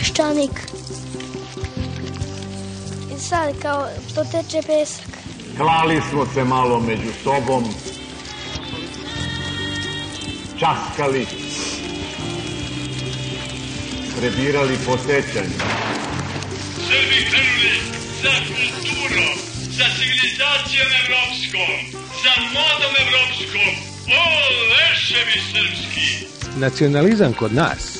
Peščanik. I sad kao to teče pesak. Klali smo se malo među sobom, časkali, prebirali po sećanju. Srbi krenuli za kulturom, za civilizacijom evropskom, za modom evropskom. O, leševi srpski! Nacionalizam kod nas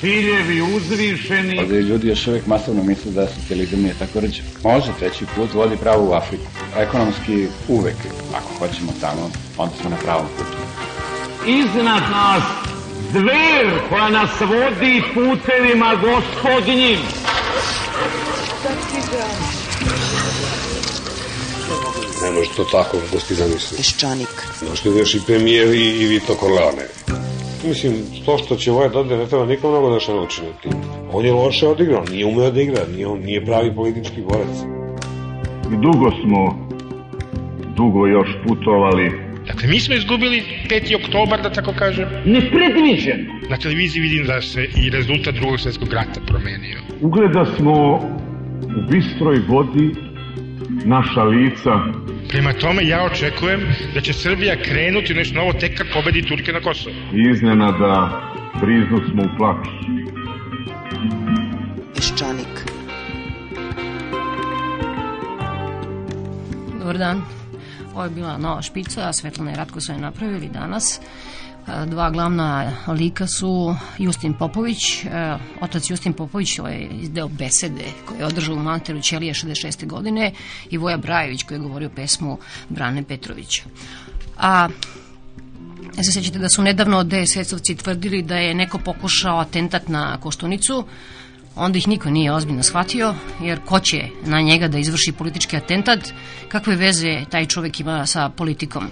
ciljevi uzvišeni. Ovde ljudi još uvek masovno misle da socijalizam nije tako rđav. Može, treći put vodi pravo u Afriku. Ekonomski uvek, ako hoćemo tamo, onda smo na pravom putu. Iznad nas zver koja nas vodi putevima gospodnjim. Ne može to tako da ti zamisli. Peščanik. Došli još i premijer i, i Vito Corleone. Mislim, to što će ovaj dode, ne treba nikom mnogo da se nauči na tim. On je loše odigrao, nije umeo da igra, nije, on nije pravi politički borac. I dugo smo, dugo još putovali. Dakle, mi smo izgubili 5. oktobar, da tako kažem. Nepredviđen. Na televiziji vidim da se i rezultat drugog svetskog rata promenio. Ugleda smo u bistroj vodi naša lica. Prema tome, ja očekujem da će Srbija krenuti nešto novo tek kad pobedi Turke na Kosovo. Iznenada briznu smo u plač. Peščanik. Dobar dan. Ovo je bila nova špica, Svetlana i Ratko su je napravili danas. Dva glavna lika su Justin Popović, e, otac Justin Popović ovaj je izdeo besede koje je održao u Manteru Ćelije 66. godine i Voja Brajević koji je govorio pesmu Brane Petrovića. A Ja se sećate da su nedavno DSS-ovci tvrdili da je neko pokušao atentat na Koštunicu, onda ih niko nije ozbiljno shvatio, jer ko će na njega da izvrši politički atentat, kakve veze taj čovek ima sa politikom.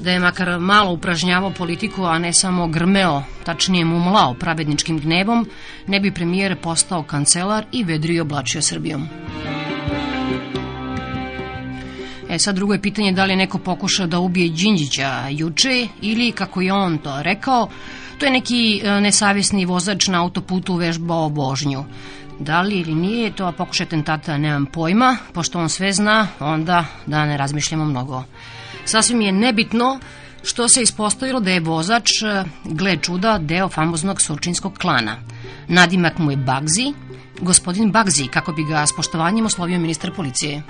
Da je makar malo upražnjavao politiku, a ne samo grmeo, tačnije mumlao pravedničkim gnevom, ne bi premijer postao kancelar i vedrio oblačio Srbijom. E sad drugo je pitanje da li je neko pokušao da ubije Đinđića juče ili kako je on to rekao, to je neki e, nesavjesni vozač na autoputu vežbao vožnju. Da li ili nije to pokušaj atentata, nemam pojma, pošto on sve zna, onda da ne razmišljamo mnogo. Sasvim je nebitno što se ispostavilo da je vozač, e, gle čuda, deo famoznog surčinskog klana. Nadimak mu je Bagzi, gospodin Bagzi, kako bi ga s poštovanjem oslovio ministar policije.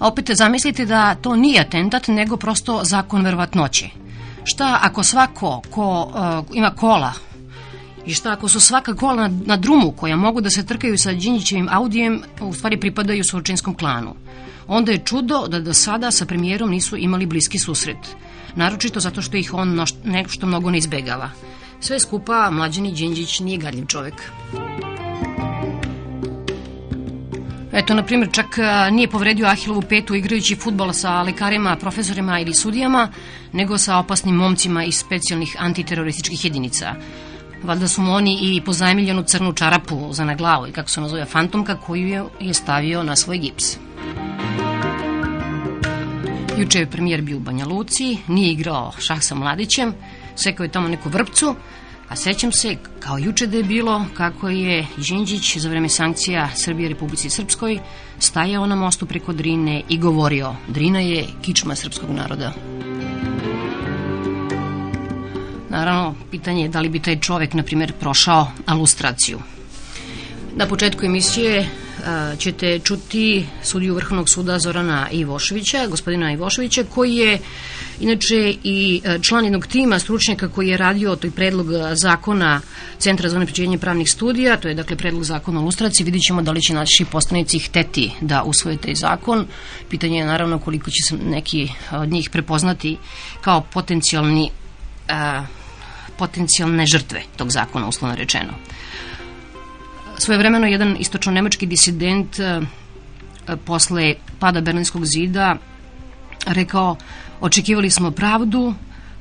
Opet zamislite da to nije atentat, nego prosto zakon verovatnoće. Šta ako svako ko uh, ima kola i šta ako su svaka kola na, na drumu koja mogu da se trkaju sa Đinjićevim Audijem, u stvari pripadaju Surčinskom klanu. Onda je čudo da do sada sa premijerom nisu imali bliski susret. Naročito zato što ih on noš- nešto mnogo ne izbegava. Sve skupa, mlađani Đinđić nije gadljiv čovek. Eto, na primjer, čak nije povredio Ahilovu petu igrajući futbol sa lekarima, profesorima ili sudijama, nego sa opasnim momcima iz specijalnih antiterorističkih jedinica. Valjda su mu oni i pozajmiljenu crnu čarapu za na glavu, i kako se nazove fantomka, koju je, stavio na svoj gips. Juče je premijer bio u Banja Luci, nije igrao šah sa mladićem, sekao je tamo neku vrpcu, a sećam se, kao juče da je bilo, kako je Đinđić za vreme sankcija Srbije Republici Srpskoj stajao na mostu preko Drine i govorio Drina je kičma srpskog naroda. Naravno, pitanje je da li bi taj čovek, na primjer, prošao alustraciju. Na početku emisije a, ćete čuti sudiju Vrhovnog suda Zorana Ivoševića, gospodina Ivoševića, koji je inače i e, član jednog tima stručnjaka koji je radio toj predlog zakona Centra za unapređenje pravnih studija, to je dakle predlog zakona o lustraciji, vidit ćemo da li će naši poslanici hteti da usvoje taj zakon. Pitanje je naravno koliko će se neki od njih prepoznati kao potencijalni a, potencijalne žrtve tog zakona, uslovno rečeno. Svojevremeno jedan istočno-nemački disident e, e, posle pada Berlinskog zida rekao očekivali smo pravdu,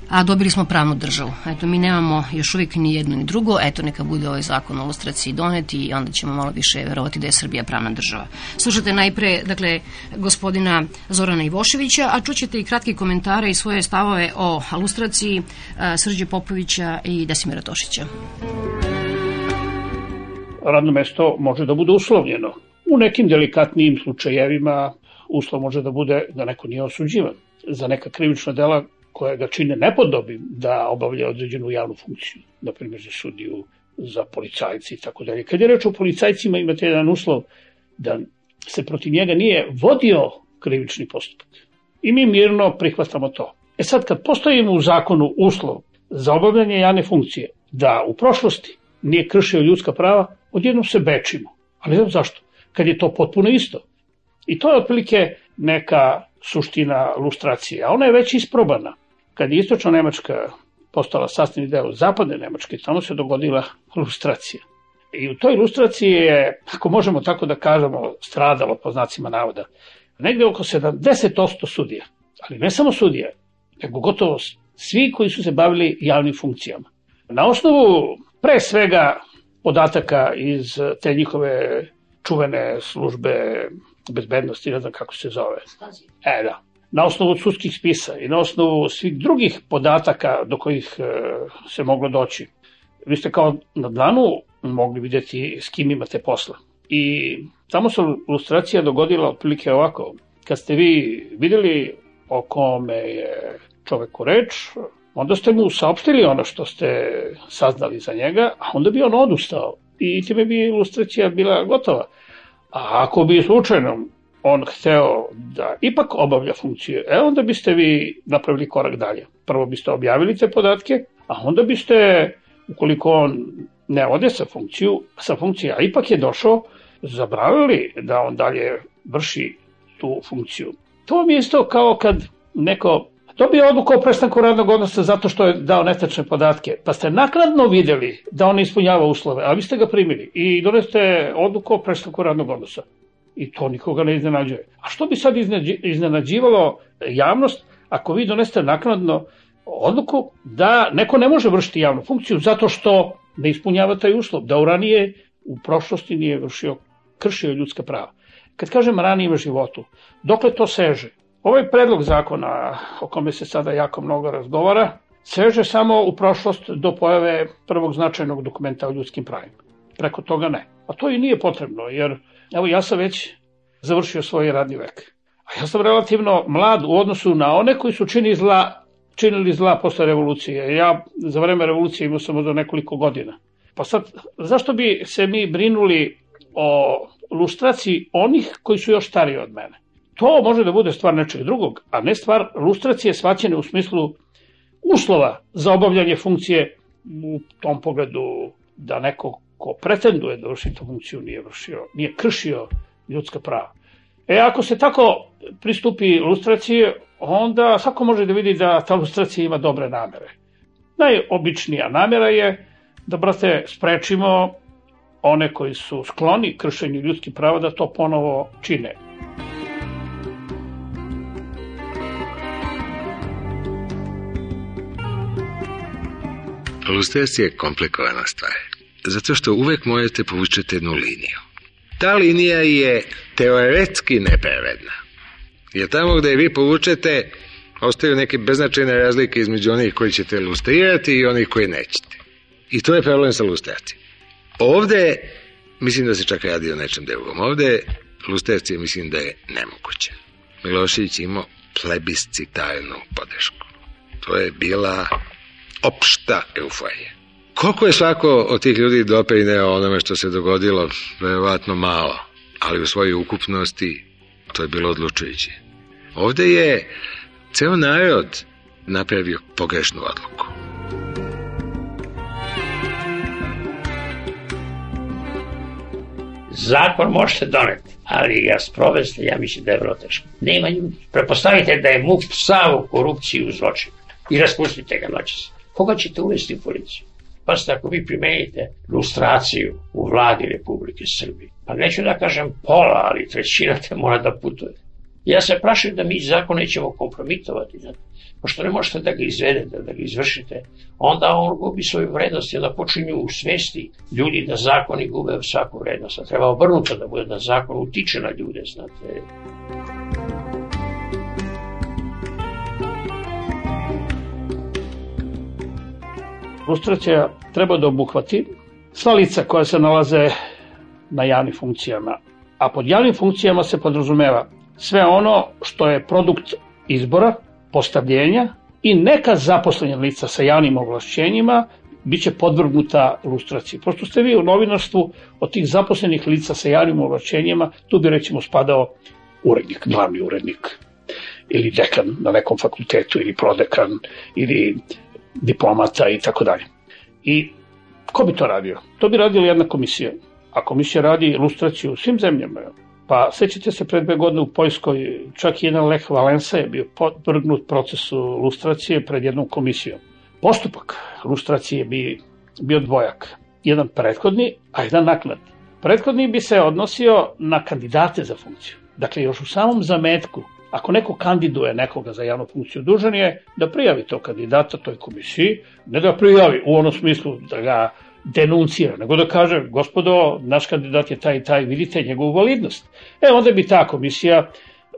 a dobili smo pravnu državu. Eto, mi nemamo još uvijek ni jedno ni drugo, eto, neka bude ovaj zakon o lustraciji doneti i onda ćemo malo više verovati da je Srbija pravna država. Slušate najpre, dakle, gospodina Zorana Ivoševića, a čućete i kratki komentare i svoje stavove o lustraciji Srđe Popovića i Desimira Tošića. Radno mesto može da bude uslovljeno. U nekim delikatnijim slučajevima uslov može da bude da neko nije osuđivan za neka krivična dela koje ga čine nepodobim da obavlja određenu javnu funkciju, na primjer za sudiju, za policajci i tako dalje. Kad je reč o policajcima imate jedan uslov da se protiv njega nije vodio krivični postupak. I mi mirno prihvatamo to. E sad, kad postojimo u zakonu uslov za obavljanje javne funkcije, da u prošlosti nije kršio ljudska prava, odjednom se bečimo. Ali znam zašto. Kad je to potpuno isto. I to je otprilike neka suština lustracije, a ona je već isprobana. Kad je istočna Nemačka postala sastavni deo zapadne Nemačke, tamo se dogodila lustracija. I u toj ilustraciji je, ako možemo tako da kažemo, stradalo po znacima navoda, negde oko 70% sudija, ali ne samo sudija, nego gotovo svi koji su se bavili javnim funkcijama. Na osnovu pre svega podataka iz te njihove čuvene službe bezbednosti, ne znam kako se zove. E, da. Na osnovu sudskih spisa i na osnovu svih drugih podataka do kojih e, se moglo doći. Vi ste kao na dlanu mogli videti s kim imate posla. I tamo se ilustracija dogodila otprilike ovako. Kad ste vi videli o kome je čoveku reč, onda ste mu saopštili ono što ste saznali za njega, a onda bi on odustao. I time bi ilustracija bila gotova. A ako bi slučajno on hteo da ipak obavlja funkciju, e onda biste vi napravili korak dalje. Prvo biste objavili te podatke, a onda biste, ukoliko on ne ode sa funkciju, sa funkcije, a ipak je došao, zabravili da on dalje vrši tu funkciju. To vam je isto kao kad neko dobije odluku o prestanku radnog odnosa zato što je dao netačne podatke, pa ste nakladno videli da on ispunjava uslove, a vi ste ga primili i doneste odluku o prestanku radnog odnosa. I to nikoga ne iznenađuje. A što bi sad iznenađivalo javnost ako vi doneste naknadno odluku da neko ne može vršiti javnu funkciju zato što ne ispunjava taj uslov, da u ranije u prošlosti nije vršio, kršio ljudska prava. Kad kažem ranijem životu, dokle to seže? Ovaj predlog zakona o kome se sada jako mnogo razgovara seže samo u prošlost do pojave prvog značajnog dokumenta o ljudskim pravima. Preko toga ne. A to i nije potrebno, jer evo ja sam već završio svoj radni vek. A ja sam relativno mlad u odnosu na one koji su čini zla, činili zla posle revolucije. Ja za vreme revolucije imao sam za nekoliko godina. Pa sad, zašto bi se mi brinuli o lustraciji onih koji su još stariji od mene? To može da bude stvar nečeg drugog, a ne stvar lustracije svaćene u smislu uslova za obavljanje funkcije u tom pogledu da neko ko pretenduje da vrši tu funkciju nije vršio, nije kršio ljudska prava. E, ako se tako pristupi lustraciji, onda svako može da vidi da ta lustracija ima dobre namere. Najobičnija namera je da, brate, sprečimo one koji su skloni kršenju ljudskih prava da to ponovo čine. Lustracija je komplikovana stvar. Zato što uvek možete povučeti jednu liniju. Ta linija je teoretski nepravedna. Jer tamo gde vi povučete, ostaju neke beznačajne razlike između onih koji ćete lustrirati i onih koji nećete. I to je problem sa lustracijom. Ovde, mislim da se čak radi o nečem drugom. Ovde lustracija mislim da je nemoguća. Milošević imao plebiscitarnu podršku. To je bila opšta euforija. Koliko je svako od tih ljudi doprineo onome što se dogodilo, verovatno malo, ali u svojoj ukupnosti to je bilo odlučujuće. Ovde je ceo narod napravio pogrešnu odluku. Zakon možete doneti, ali ga sprovesti, ja mislim da je vrlo teško. Nema ljudi. Prepostavite da je MUP sav u korupciji u zločinu i raspustite ga noćas. Koga ćete uvesti u policiju? Pazite, ako vi primenite lustraciju u vladi Republike Srbije, pa neću da kažem pola, ali trećina te mora da putuje. Ja se prašim da mi zakon nećemo kompromitovati, znate. Pošto ne možete da ga izvedete, da ga izvršite, onda on gubi svoju vrednost onda počinju u svesti ljudi da zakoni gube svaku vrednost. A treba obrnuto da bude da zakon utiče na ljude, znate. Lustracija treba da obuhvati sva lica koja se nalaze na javnim funkcijama, a pod javnim funkcijama se podrazumeva sve ono što je produkt izbora, postavljenja i neka zaposlenja lica sa javnim ovlašćenjima biće podvrgnuta lustraciji. Prosto ste vi u novinarstvu od tih zaposlenih lica sa javnim ovlašćenjima, tu bi recimo spadao urednik, glavni urednik ili dekan na nekom fakultetu ili prodekan ili diplomata i tako dalje. I ko bi to radio? To bi radila jedna komisija. A komisija radi ilustraciju u svim zemljama. Pa sećate se pred dve godine u Poljskoj, čak jedan Lech Valensa je bio podvrgnut procesu lustracije pred jednom komisijom. Postupak lustracije bi bio dvojak. Jedan prethodni, a jedan naknadni. Prethodni bi se odnosio na kandidate za funkciju. Dakle, još u samom zametku, ako neko kandiduje nekoga za javnu funkciju, dužan je da prijavi to kandidata toj komisiji, ne da prijavi u onom smislu da ga denuncira, nego da kaže, gospodo, naš kandidat je taj i taj, vidite njegovu validnost. E, onda bi ta komisija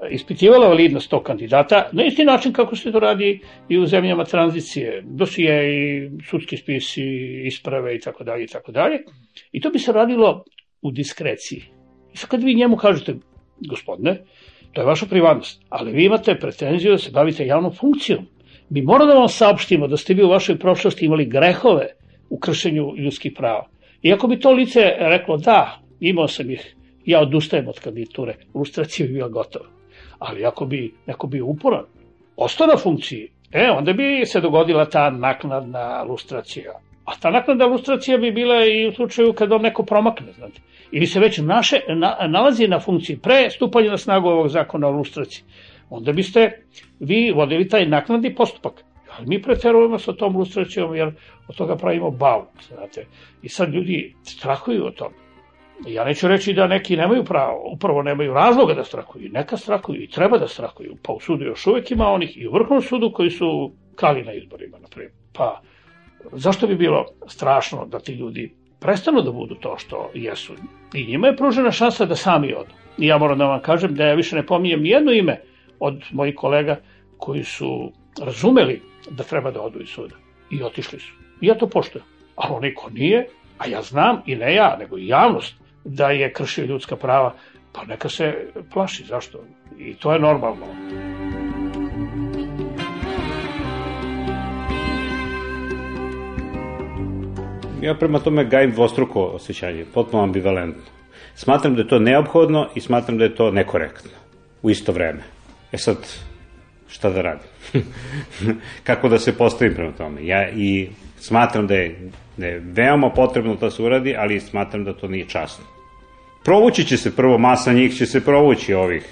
ispitivala validnost tog kandidata na isti način kako se to radi i u zemljama tranzicije, dosije i sudski spisi, isprave i tako dalje i tako dalje. I to bi se radilo u diskreciji. I sad kad vi njemu kažete, gospodine, to je vaša privatnost, ali vi imate pretenziju da se bavite javnom funkcijom. Mi moramo da vam saopštimo da ste vi u vašoj prošlosti imali grehove u kršenju ljudskih prava. Iako bi to lice reklo da, imao sam ih, ja odustajem od kandidature, ilustracija bi bila gotova. Ali ako bi neko bio uporan, ostao na funkciji, e, onda bi se dogodila ta naknadna lustracija. A ta naknadna lustracija bi bila i u slučaju kad on neko promakne, znate. Ili se već naše, na, nalazi na funkciji pre stupanja na snagu ovog zakona o lustraciji. Onda biste vi vodili taj naknadni postupak. Ali mi preterujemo sa tom lustracijom jer od toga pravimo bavu, znate. I sad ljudi strahuju od toga. Ja neću reći da neki nemaju pravo, upravo nemaju razloga da strahuju. Neka strahuju i treba da strahuju. Pa u sudu još uvek ima onih i u vrhovnom sudu koji su kali na izborima, na primjer. Pa zašto bi bilo strašno da ti ljudi prestanu da budu to što jesu? I njima je pružena šansa da sami odu. I ja moram da vam kažem da ja više ne pominjem nijedno ime od mojih kolega koji su razumeli da treba da odu iz suda. I otišli su. I ja to poštujem. Ali onaj ko nije, a ja znam, i ne ja, nego i javnost, da je kršio ljudska prava, pa neka se plaši. Zašto? I to je normalno. Ja prema tome gajim dvostruko osjećanje, potpuno ambivalentno. Smatram da je to neophodno i smatram da je to nekorektno u isto vreme. E sad, šta da radim? Kako da se postavim prema tome? Ja i smatram da je, da je veoma potrebno da se uradi, ali smatram da to nije časno. Provući će se prvo, masa njih će se provući ovih,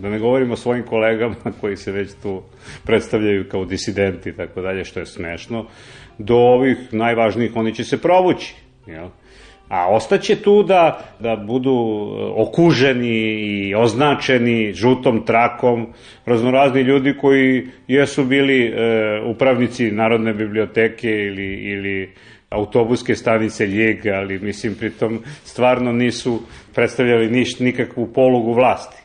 da ne govorimo o svojim kolegama koji se već tu predstavljaju kao disidenti i tako dalje, što je smešno, do ovih najvažnijih oni će se provući. Jel? A ostaće tu da, da budu okuženi i označeni žutom trakom raznorazni ljudi koji jesu bili e, upravnici Narodne biblioteke ili, ili autobuske stanice Ljeg, ali mislim pritom stvarno nisu predstavljali niš, nikakvu polugu vlasti.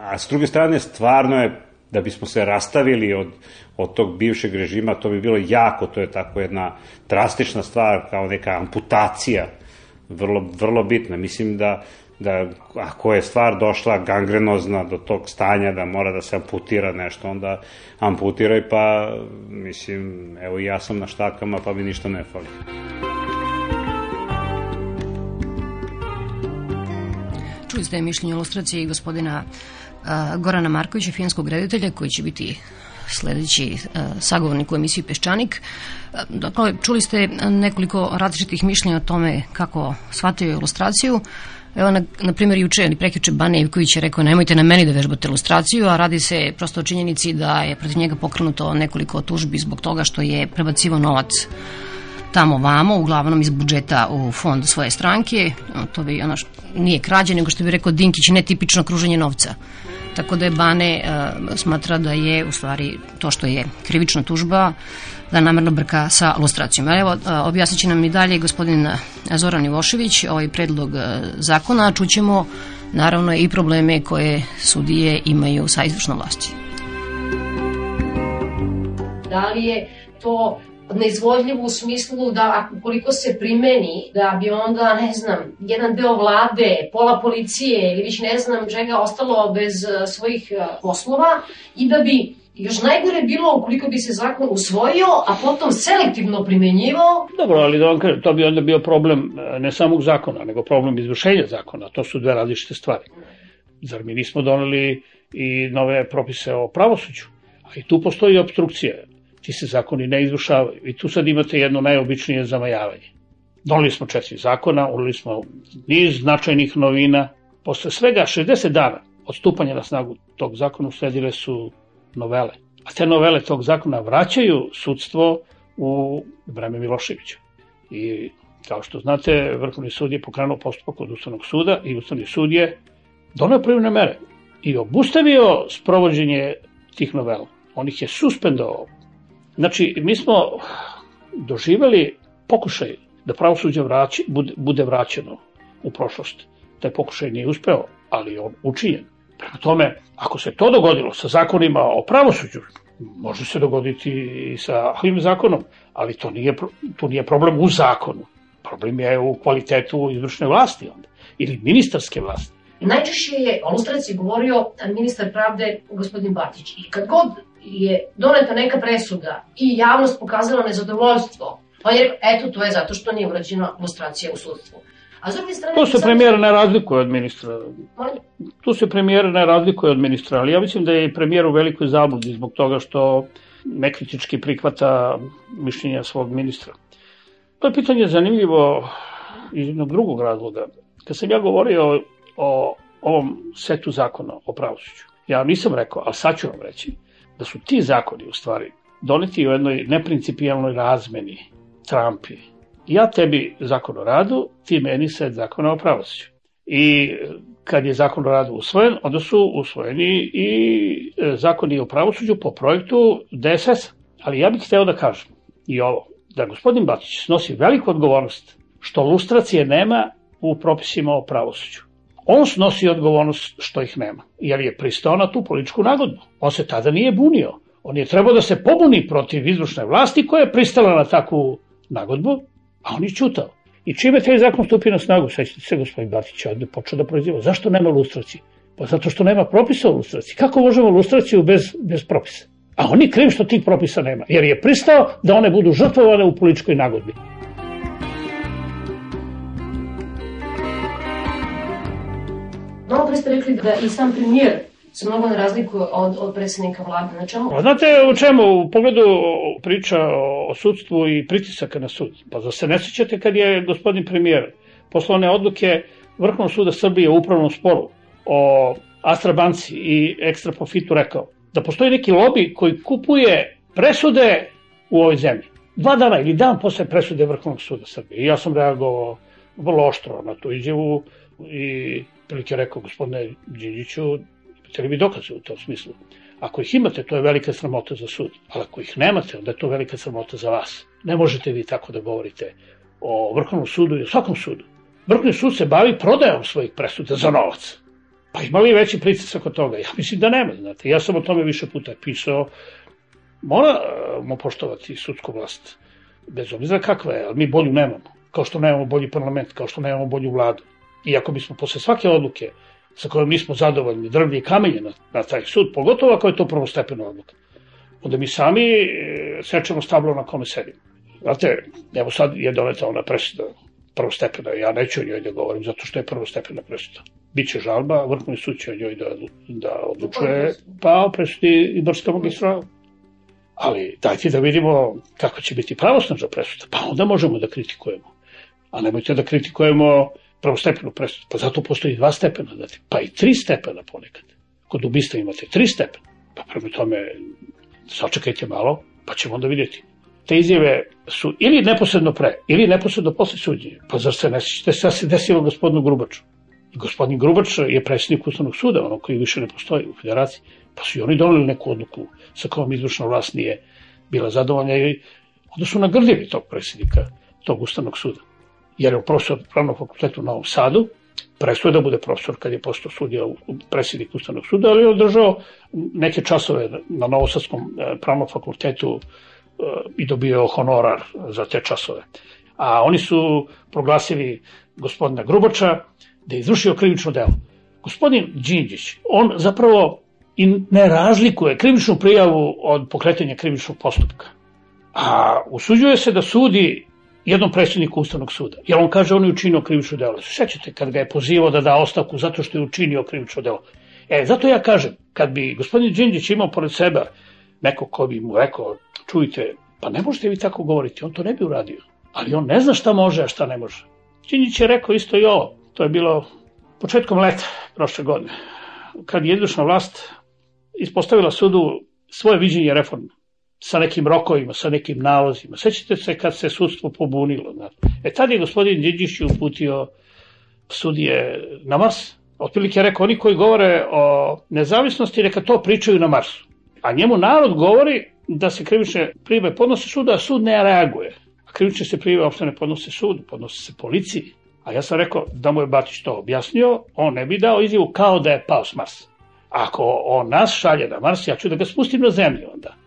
A s druge strane stvarno je da bismo se rastavili od, od tog bivšeg režima, to bi bilo jako, to je tako jedna drastična stvar, kao neka amputacija, vrlo, vrlo bitna. Mislim da, da ako je stvar došla gangrenozna do tog stanja da mora da se amputira nešto, onda amputiraj pa, mislim, evo ja sam na štakama pa mi ništa ne fali. Čuli ste mišljenje ilustracije gospodina Gorana Markovića, finskog reditelja, koji će biti sledeći sagovornik u emisiji Peščanik. Dakle, čuli ste nekoliko različitih mišljenja o tome kako shvataju ilustraciju. Evo, na, na primjer, juče ili prekjuče Bane Ivković je rekao nemojte na meni da vežbate ilustraciju, a radi se prosto o činjenici da je protiv njega pokrenuto nekoliko tužbi zbog toga što je prebacivo novac tamo vamo, uglavnom iz budžeta u fond svoje stranke. To bi ono što nije krađe, nego što bi rekao Dinkić, netipično kruženje novca. Tako da je Bane uh, smatra da je u stvari to što je krivična tužba da namerno brka sa lustracijom. Evo, uh, objasnit će nam i dalje gospodin Zoran Ivošević ovaj predlog zakona. Čućemo naravno i probleme koje sudije imaju sa izvršnom vlasti. Da li je to neizvodljivo u smislu da ukoliko se primeni, da bi onda, ne znam, jedan deo vlade, pola policije ili već ne znam čega ostalo bez svojih poslova i da bi još najgore bilo ukoliko bi se zakon usvojio, a potom selektivno primenjivao. Dobro, ali da vam kažem, to bi onda bio problem ne samog zakona, nego problem izvršenja zakona. To su dve različite stvari. Zar mi nismo doneli i nove propise o pravosuđu? A i tu postoji obstrukcija ti se zakoni ne izvršavaju. I tu sad imate jedno najobičnije zamajavanje. Donali smo četiri zakona, unili smo niz značajnih novina. Posle svega 60 dana od stupanja na snagu tog zakona usledile su novele. A te novele tog zakona vraćaju sudstvo u vreme Miloševića. I kao što znate, Vrhovni sud je pokrenuo postupak od Ustavnog suda i Ustavni sud je donao prvne mere i obustavio sprovođenje tih novela. On ih je suspendovao, Znači, mi smo doživeli pokušaj da pravosuđe vraći, bude, bude vraćeno u prošlost. Taj pokušaj nije uspeo, ali on učinjen. Prema tome, ako se to dogodilo sa zakonima o pravosuđu, može se dogoditi i sa ovim zakonom, ali to nije, to nije problem u zakonu. Problem je u kvalitetu izvršne vlasti onda, ili ministarske vlasti. Najčešće je o lustraciji govorio ministar pravde gospodin Batić. I kad god je doneta neka presuda i javnost pokazala nezadovoljstvo, pa je, eto, to je zato što nije urađena lustracija u sudstvu. A s druge strane... Tu se premijer ne razlikuje od ministra. Tu se premijer ne razlikuje od ministra, ali ja mislim da je premijer u velikoj zabludi zbog toga što nekritički prihvata mišljenja svog ministra. To je pitanje zanimljivo iz jednog drugog razloga. Kad sam ja govorio o, o ovom setu zakona o pravosuđu, ja nisam rekao, ali sad ću vam reći, da su ti zakoni u stvari doneti u jednoj neprincipijalnoj razmeni Trumpi. Ja tebi zakon o radu, ti meni set zakona o pravosuđu. I kad je zakon o radu usvojen, onda su usvojeni i e, zakoni o pravosuđu po projektu DSS. Ali ja bih hteo da kažem i ovo, da gospodin Batić snosi veliku odgovornost što lustracije nema u propisima o pravosuđu. On snosi odgovornost što ih nema, jer je pristao na tu političku nagodbu. On se tada nije bunio. On je trebao da se pobuni protiv izvršne vlasti koja je pristala na takvu nagodbu, a on je čutao. I čime taj zakon stupi na snagu, sećate se gospodin Batić je počeo da proiziva. Zašto nema lustracije? Pa zato što nema propisa o lustraciji. Kako možemo lustraciju bez, bez propisa? A on je kriv što tih propisa nema, jer je pristao da one budu žrtvovane u političkoj nagodbi. Malo pre ste rekli da i sam premijer se mnogo ne razlikuje od, od predsednika vlade. Na čemu? Znate u čemu? U pogledu priča o sudstvu i pritisaka na sud. Pa da se ne sjećate kad je gospodin premijer poslao one odluke Vrhovnog suda Srbije u upravnom sporu o Astra Banci i ekstra profitu rekao da postoji neki lobi koji kupuje presude u ovoj zemlji. Dva dana ili dan posle presude Vrhovnog suda Srbije. I ja sam reagovao vrlo oštro na tu izjavu i prilike rekao gospodine Đinjiću, imate li vi dokaze u tom smislu? Ako ih imate, to je velika sramota za sud, ali ako ih nemate, onda je to velika sramota za vas. Ne možete vi tako da govorite o Vrhovnom sudu i o svakom sudu. Vrhovni sud se bavi prodajom svojih presuda za novac. Pa ima li veći pritisak od toga? Ja mislim da nema, znate. Ja sam o tome više puta pisao. Moramo poštovati sudsku vlast, bez obzira kakva je, ali mi bolju nemamo. Kao što nemamo bolji parlament, kao što nemamo bolju vladu. I ako bismo posle svake odluke sa kojom nismo zadovoljni drvlje i kamenje na, na taj sud, pogotovo ako je to prvostepena odluka, onda mi sami e, sečemo stablo na kome sedimo. Znate, evo sad je doneta ona presuda prvostepena, ja neću o njoj da govorim zato što je prvostepena presuda. Biće žalba, vrhovni sud će o njoj da, da odlučuje, pa o presudi i Brska magistrala. Ali dajte da vidimo kako će biti pravosnažna presuda, pa onda možemo da kritikujemo. A nemojte da kritikujemo prvostepenu presudu. Pa zato postoji dva stepena, znači, pa i tri stepena ponekad. Kod ubistva imate tri stepena. Pa prema tome, sačekajte malo, pa ćemo onda vidjeti. te izjave su ili neposredno pre, ili neposredno posle suđenja. Pa zar se ne sjećate šta se desilo gospodinu Grubaču? Gospodin Grubač je predsjednik Ustavnog suda, ono koji više ne postoji u federaciji. Pa su i oni doneli neku odluku sa kojom izvršna vlast nije bila zadovoljna i onda su nagrdili tog predsjednika tog Ustavnog suda. Jer je profesor pravnog fakulteta u Novom Sadu, prestao da bude profesor kad je postao sudija u predsjednik Ustavnog suda, ali je održao neke časove na Novosadskom e, pravnom fakultetu e, i dobio honorar za te časove. A oni su proglasili gospodina Grubača da je izvršio krivično delo. Gospodin Đinđić, on zapravo i ne razlikuje krivičnu prijavu od pokretanja krivičnog postupka. A usuđuje se da sudi jednom predsjedniku Ustavnog suda. Jer on kaže on je učinio krivično delo. Sećate kad ga je pozivao da da ostavku zato što je učinio krivično delo. E, zato ja kažem, kad bi gospodin Đinđić imao pored sebe neko ko bi mu rekao, čujte, pa ne možete vi tako govoriti, on to ne bi uradio. Ali on ne zna šta može, a šta ne može. Đinđić je rekao isto i ovo. To je bilo početkom leta prošle godine. Kad je izvršna vlast ispostavila sudu svoje viđenje reforme sa nekim rokovima, sa nekim nalozima. Sećate se kad se sudstvo pobunilo. Znači. E tad je gospodin Điđić uputio sudije na Mars. Otprilike je rekao, oni koji govore o nezavisnosti, neka to pričaju na Marsu. A njemu narod govori da se krivične prive podnose suda, a sud ne reaguje. A krivične se prive uopšte ne podnose sudu, podnose se policiji. A ja sam rekao da mu je Batić to objasnio, on ne bi dao izjavu kao da je pao s Marsa. Ako on nas šalje na Mars, ja ću da ga spustim na zemlju onda.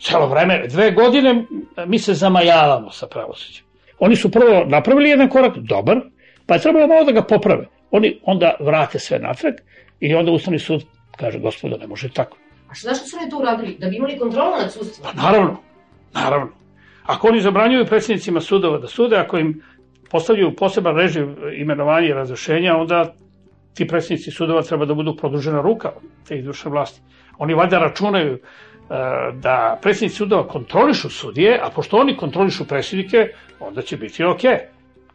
Celo vreme, dve godine mi se zamajavamo sa pravosuđem. Oni su prvo napravili jedan korak, dobar, pa je trebalo malo da ga poprave. Oni onda vrate sve natrag i onda Ustavni sud kaže, gospodo, ne može tako. A što zašto su oni to uradili? Da bi imali kontrolu nad sudstvom? Pa naravno, naravno. Ako oni zabranjuju predsjednicima sudova da sude, ako im postavljaju poseban režim imenovanja i razrešenja, onda ti predsjednici sudova treba da budu produžena ruka te izvršne vlasti. Oni valjda računaju da predsjednici sudova kontrolišu sudije, a pošto oni kontrolišu predsjednike, onda će biti ok.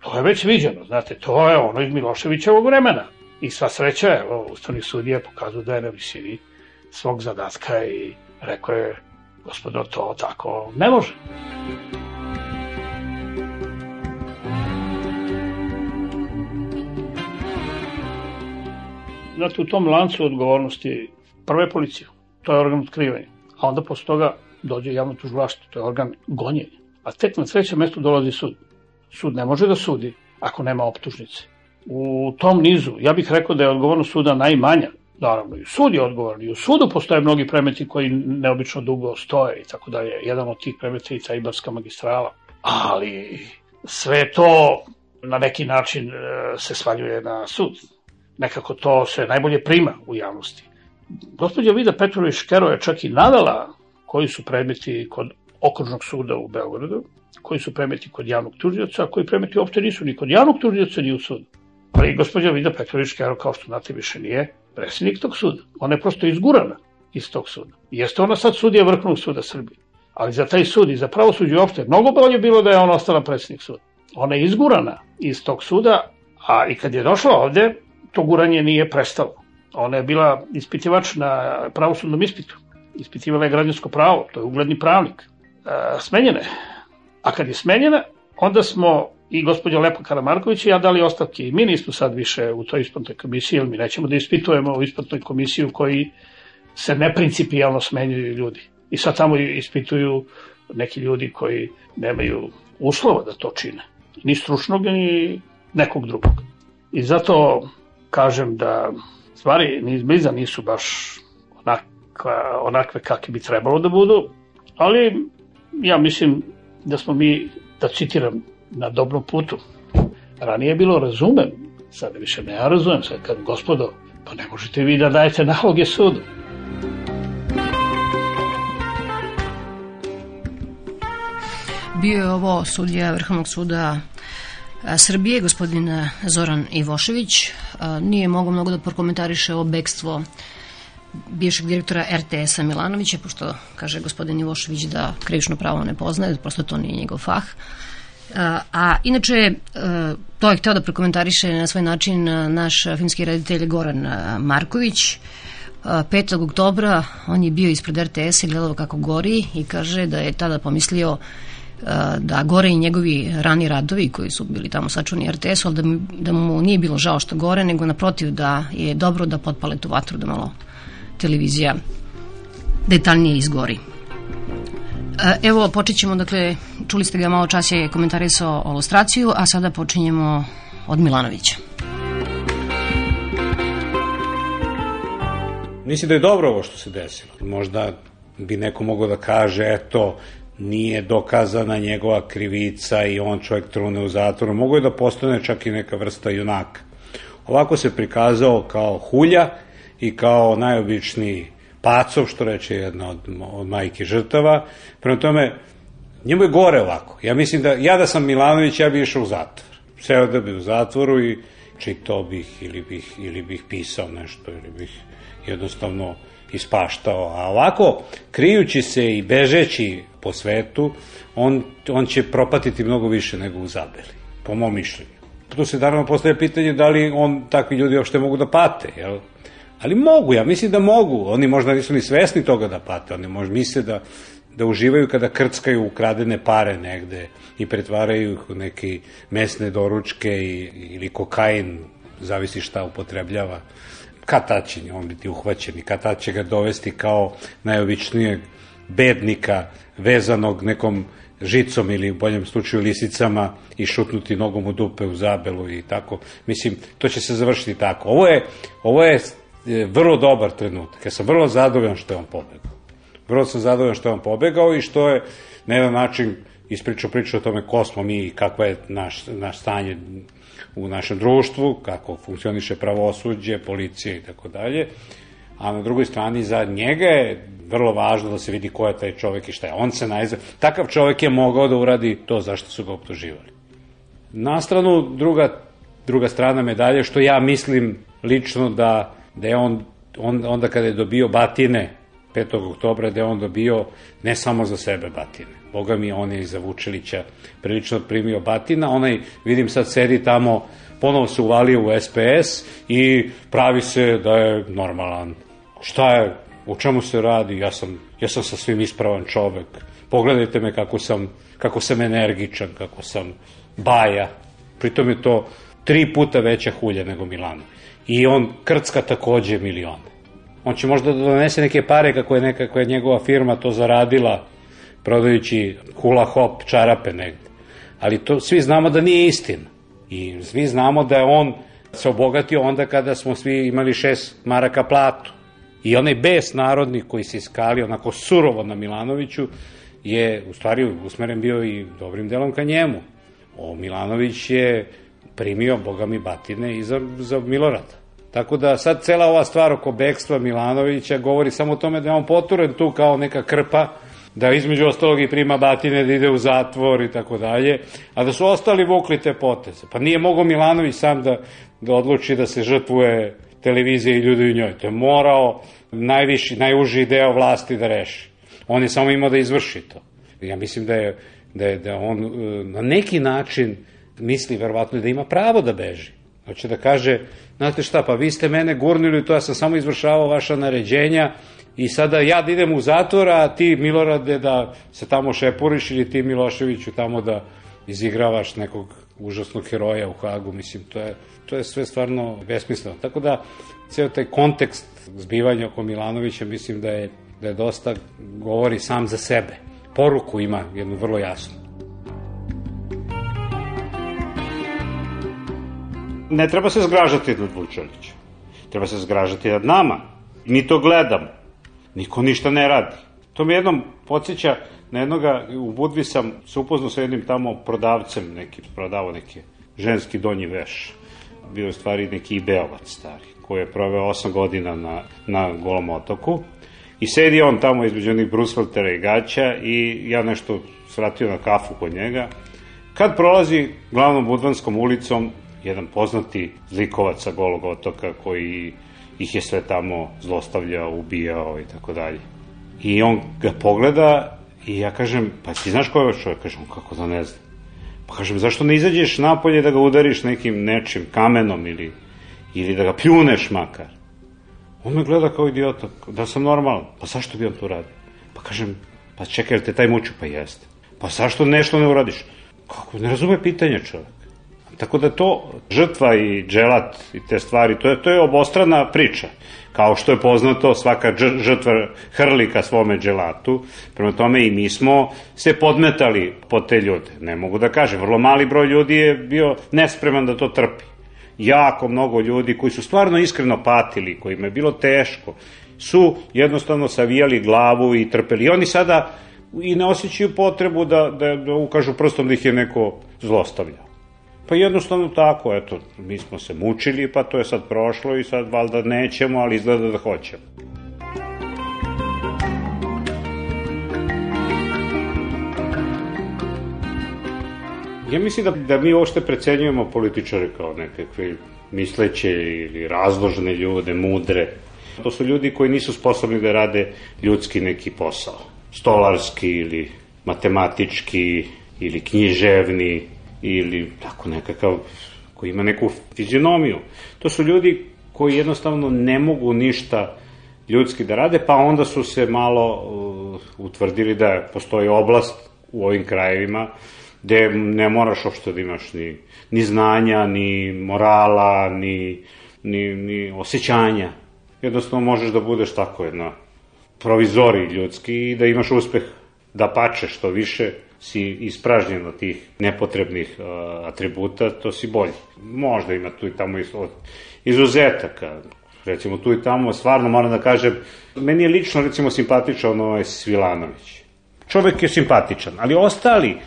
To je već viđeno, znate, to je ono iz Miloševićevog vremena. I sva sreća, evo, Ustavni sudije pokazuju da je na visini svog zadatka i rekao je, gospodo, to tako ne može. Znate, u tom lancu odgovornosti prve policije, to je organ otkrivanja, a onda posle toga dođe javno tužilaštvo, to je organ gonjenja. A tek na trećem mestu dolazi sud. Sud ne može da sudi ako nema optužnice. U tom nizu, ja bih rekao da je odgovornost suda najmanja, naravno i sud je odgovoran, i u sudu postoje mnogi predmeti koji neobično dugo stoje i tako dalje. Jedan od tih predmeta je i ta Ibarska magistrala. Ali sve to na neki način e, se svaljuje na sud nekako to se najbolje prima u javnosti. Gospodja Vida Petrović Škero je čak i navela koji su predmeti kod okružnog suda u Beogradu, koji su predmeti kod javnog tužioca, a koji predmeti uopšte nisu ni kod javnog tužioca ni u sudu. Ali gospođa Vida Petrović Škero, kao što znate, više nije predsjednik tog suda. Ona je prosto izgurana iz tog suda. Jeste ona sad sudija Vrhovnog suda Srbije. Ali za taj sud i za pravosuđe uopšte mnogo bolje bilo da je ona ostala predsjednik suda. Ona je izgurana iz tog suda, a i kad je došla ovde, to guranje nije prestalo. Ona je bila ispitivač na pravosudnom ispitu. Ispitivala je građansko pravo, to je ugledni pravnik. E, smenjena je. A kad je smenjena, onda smo i gospođa Lepa Karamarković i ja dali ostavke. I mi nismo sad više u toj ispitnoj komisiji, jer mi nećemo da ispitujemo u ispitnoj komisiji u koji se neprincipijalno smenjuju ljudi. I sad tamo ispituju neki ljudi koji nemaju uslova da to čine. Ni stručnog, ni nekog drugog. I zato kažem da stvari ni izbliza nisu baš onakve, onakve kakve bi trebalo da budu, ali ja mislim da smo mi, da citiram, na dobrom putu. Ranije je bilo razumem, sada više ne ja razumem, sad kad gospodo, pa ne možete vi da dajete naloge sudu. Bio je ovo sudija Vrhovnog suda Srbije, gospodin Zoran Ivošević, nije mogo mnogo da prokomentariše o bekstvo bivšeg direktora RTS-a Milanovića, pošto kaže gospodin Ivošević da krivično pravo ne poznaje, prosto to nije njegov fah. A inače, to je hteo da prokomentariše na svoj način naš filmski reditelj Goran Marković, 5. oktobra on je bio ispred RTS i gledao kako gori i kaže da je tada pomislio da gore i njegovi rani radovi koji su bili tamo sačuvani RTS-u, ali da, mu, da mu nije bilo žao što gore, nego naprotiv da je dobro da potpale tu vatru, da malo televizija detaljnije izgori. Evo, počet ćemo, dakle, čuli ste ga malo čas je komentarisao o lustraciju, a sada počinjemo od Milanovića. Mislim da je dobro ovo što se desilo. Možda bi neko mogao da kaže, eto, nije dokazana njegova krivica i on čovjek trune u zatvoru. Mogu je da postane čak i neka vrsta junaka. Ovako se prikazao kao hulja i kao najobičniji pacov, što reče jedna od, od majke žrtava. Prema tome, njemu je gore ovako. Ja mislim da, ja da sam Milanović, ja bi išao u zatvor. Seo da bi u zatvoru i čitao bih ili bih, ili bih pisao nešto ili bih jednostavno ispaštao. A ovako, krijući se i bežeći po svetu, on, on će propatiti mnogo više nego u Zabeli, po mom mišljenju. Tu se naravno postavlja pitanje da li on, takvi ljudi uopšte mogu da pate, jel? Ali mogu, ja mislim da mogu. Oni možda nisu ni svesni toga da pate, oni možda misle da, da uživaju kada krckaju ukradene pare negde i pretvaraju ih u neke mesne doručke i, ili kokain, zavisi šta upotrebljava će on biti uhvaćen i kad će ga dovesti kao najobičnijeg bednika vezanog nekom žicom ili u boljem slučaju lisicama i šutnuti nogom u dupe u zabelu i tako. Mislim, to će se završiti tako. Ovo je, ovo je vrlo dobar trenutak. Ja sam vrlo zadovoljan što je on pobegao. Vrlo sam zadovoljan što je on pobegao i što je na jedan način ispričao priču o tome ko smo mi i kakva je naš, naš stanje u našem društvu, kako funkcioniše pravosuđe, policija i tako dalje. A na drugoj strani za njega je vrlo važno da se vidi ko je taj čovek i šta je. On se najzad... Takav čovek je mogao da uradi to zašto su ga optuživali. Na stranu druga, druga strana medalje, što ja mislim lično da, da je on, on onda kada je dobio batine 5. oktobra, da je on dobio ne samo za sebe batine Boga mi, on je iza Vučelića prilično primio batina, onaj, vidim sad sedi tamo, ponovo se uvalio u SPS i pravi se da je normalan. Šta je, u čemu se radi, ja sam, ja sam sa svim ispravan čovek, pogledajte me kako sam, kako sam energičan, kako sam baja, pritom je to tri puta veća hulja nego Milano. I on krcka takođe milione. On će možda da donese neke pare kako je neka koja je njegova firma to zaradila prodajući hula hop čarape negde. Ali to svi znamo da nije istina. I svi znamo da je on se obogatio onda kada smo svi imali šest maraka platu. I onaj bes narodni koji se iskali onako surovo na Milanoviću je u stvari usmeren bio i dobrim delom ka njemu. O Milanović je primio, boga mi, batine i za, za Milorada. Tako da sad cela ova stvar oko bekstva Milanovića govori samo o tome da je on poturen tu kao neka krpa da između ostalog i prima batine, da ide u zatvor i tako dalje, a da su ostali vukli te poteze. Pa nije mogao Milanović sam da, da odluči da se žrtvuje televizija i ljudi u njoj. To je morao najviši, najuži deo vlasti da reši. On je samo imao da izvrši to. Ja mislim da je, da je da on e, na neki način misli verovatno da ima pravo da beži. Hoće da kaže, znate šta, pa vi ste mene gurnili, to ja sam samo izvršavao vaša naređenja, I sada ja da idem u zatvor, a ti Milorade da se tamo šepuriš ili ti Miloševiću tamo da izigravaš nekog užasnog heroja u Hagu, mislim, to je, to je sve stvarno besmisleno. Tako da, ceo taj kontekst zbivanja oko Milanovića, mislim da je, da je dosta, govori sam za sebe. Poruku ima jednu vrlo jasnu. Ne treba se zgražati nad Vučelićem. Treba se zgražati nad nama. Mi to gledamo Niko ništa ne radi. To mi jednom podsjeća na jednoga, u Budvi sam se upoznao sa jednim tamo prodavcem, neki prodavao neki ženski donji veš. Bio je stvari neki Beovac stari, koji je proveo 8 godina na, na Golom otoku. I sedi on tamo između onih Brusfeltera i Gaća i ja nešto svratio na kafu kod njega. Kad prolazi glavnom Budvanskom ulicom jedan poznati zlikovac sa Golog otoka koji ih je sve tamo zlostavljao, ubijao i tako dalje. I on ga pogleda i ja kažem, pa ti znaš ko je ovaj čovjek? Kažem, kako da ne znam. Pa kažem, zašto ne izađeš napolje da ga udariš nekim nečim, kamenom ili, ili da ga pljuneš makar? On me gleda kao idiota, da sam normalan. Pa zašto bi on to radio? Pa kažem, pa čekaj, te taj muču? Pa jeste. Pa zašto nešto ne uradiš? Kako, ne razume pitanje čovjek. Tako da to žrtva i dželat i te stvari, to je, to je obostrana priča. Kao što je poznato, svaka žrtva hrli ka svome dželatu, prema tome i mi smo se podmetali pod te ljude. Ne mogu da kažem, vrlo mali broj ljudi je bio nespreman da to trpi. Jako mnogo ljudi koji su stvarno iskreno patili, kojima je bilo teško, su jednostavno savijali glavu i trpeli. I oni sada i ne osjećaju potrebu da, da, da ukažu prstom da ih je neko zlostavljao. Pa jednostavno tako, eto, mi smo se mučili, pa to je sad prošlo i sad valjda nećemo, ali izgleda da hoćemo. Ja mislim da, da mi uopšte precenjujemo političare kao nekakve misleće ili razložne ljude, mudre. To su ljudi koji nisu sposobni da rade ljudski neki posao. Stolarski ili matematički ili književni ili tako nekakav koji ima neku fizionomiju. To su ljudi koji jednostavno ne mogu ništa ljudski da rade, pa onda su se malo uh, utvrdili da postoji oblast u ovim krajevima gde ne moraš uopšte da imaš ni, ni znanja, ni morala, ni, ni, ni osjećanja. Jednostavno možeš da budeš tako jedna provizori ljudski i da imaš uspeh da pače što više si ispražnjen od tih nepotrebnih uh, atributa, to si bolji. Možda ima tu i tamo izuzetaka. Recimo tu i tamo, stvarno moram da kažem, meni je lično recimo simpatičan ovaj Svilanović. Čovek je simpatičan, ali ostali,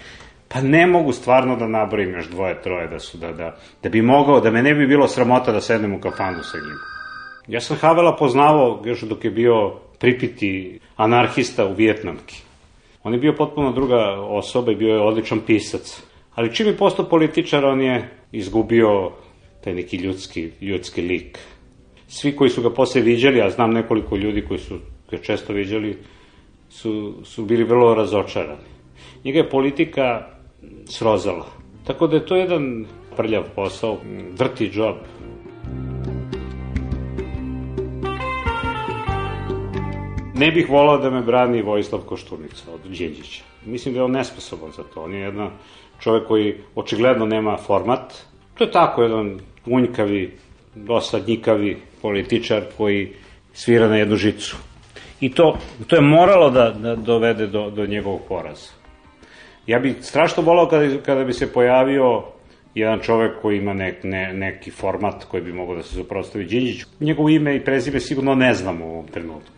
pa ne mogu stvarno da nabrojim još dvoje, troje da su, da, da, da bi mogao, da me ne bi bilo sramota da sednem u kafanu sa njim. Ja sam Havela poznavao još dok je bio pripiti anarhista u Vjetnamki. On je bio potpuno druga osoba i bio je odličan pisac. Ali čim je postao političar, on je izgubio taj neki ljudski, ljudski lik. Svi koji su ga posle viđali, a znam nekoliko ljudi koji su ga često viđali, su, su bili vrlo razočarani. Njega je politika srozala. Tako da je to jedan prljav posao, drti job. Ne bih volao da me brani Vojislav Koštunica od Đinđića. Mislim da je on nesposoban za to. On je jedan čovek koji očigledno nema format. To je tako jedan unjkavi, dosadnjikavi političar koji svira na jednu žicu. I to, to je moralo da, da dovede do, do njegovog poraza. Ja bih strašno volao kada, kada bi se pojavio jedan čovek koji ima nek, ne, neki format koji bi mogao da se suprostavi Đinđiću. Njegovo ime i prezime sigurno ne znamo u ovom trenutku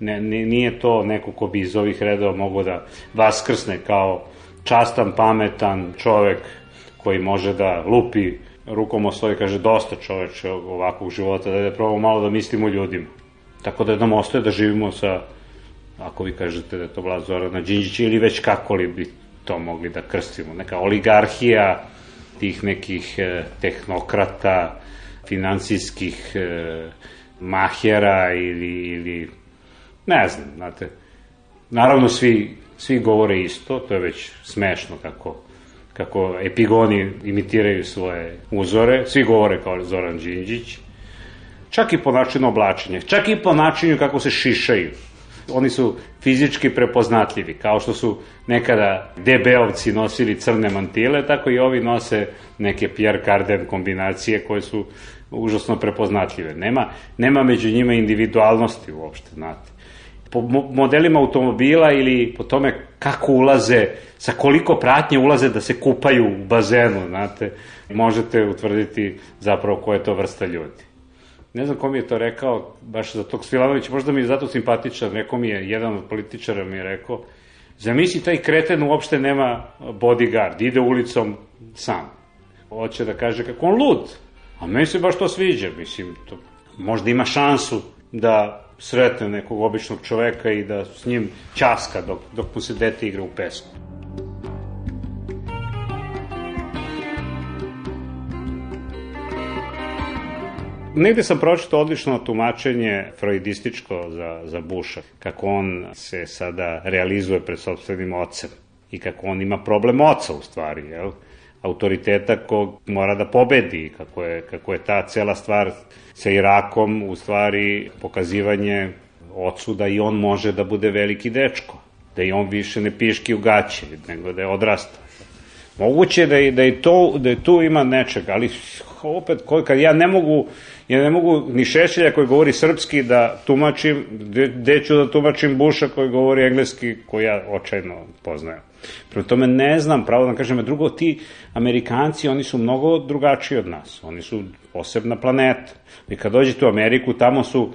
ne, nije to neko ko bi iz ovih redova mogo da vaskrsne kao častan, pametan čovek koji može da lupi rukom o stoji, kaže dosta čoveče ovakvog života, da je probamo malo da mislimo ljudima. Tako da nam ostaje da živimo sa, ako vi kažete da je to vlast Zorana Đinđića ili već kako li bi to mogli da krstimo, neka oligarhija tih nekih e, tehnokrata, finansijskih e, mahjera ili, ili Ne znam, znate. Naravno, svi, svi govore isto, to je već smešno kako, kako epigoni imitiraju svoje uzore, svi govore kao Zoran Đinđić, čak i po načinu oblačenja, čak i po načinu kako se šišaju. Oni su fizički prepoznatljivi, kao što su nekada DB-ovci nosili crne mantile, tako i ovi nose neke Pierre Cardin kombinacije koje su užasno prepoznatljive. Nema, nema među njima individualnosti uopšte, znate po modelima automobila ili po tome kako ulaze, sa koliko pratnje ulaze da se kupaju u bazenu, znate, možete utvrditi zapravo koja je to vrsta ljudi. Ne znam ko mi je to rekao, baš za tog Svilanović, možda mi je zato simpatičan, rekao mi je, jedan od političara mi je rekao, zamisli taj kreten uopšte nema bodyguard, ide ulicom sam. Hoće da kaže kako on lud, a meni se baš to sviđa, mislim, to, možda ima šansu da sretne nekog običnog čoveka i da s njim časka dok, dok mu se dete igra u pesku. Negde sam pročitao odlično tumačenje freudističko za, za Buša, kako on se sada realizuje pred sobstvenim ocem i kako on ima problem oca u stvari, jel? Autoriteta kog mora da pobedi, kako je, kako je ta cela stvar sa Irakom u stvari pokazivanje ocu da i on može da bude veliki dečko, da i on više ne piški u gaće, nego da je odrastao. Moguće da je, da je, to, da je tu ima nečega, ali opet, kad ja ne mogu, ja ne mogu ni Šešelja koji govori srpski da tumačim, gde ću da tumačim Buša koji govori engleski, koji ja očajno poznajem. Prema tome ne znam, pravo da kažem, drugo ti Amerikanci, oni su mnogo drugačiji od nas, oni su posebna planeta. I kad dođete u Ameriku, tamo su,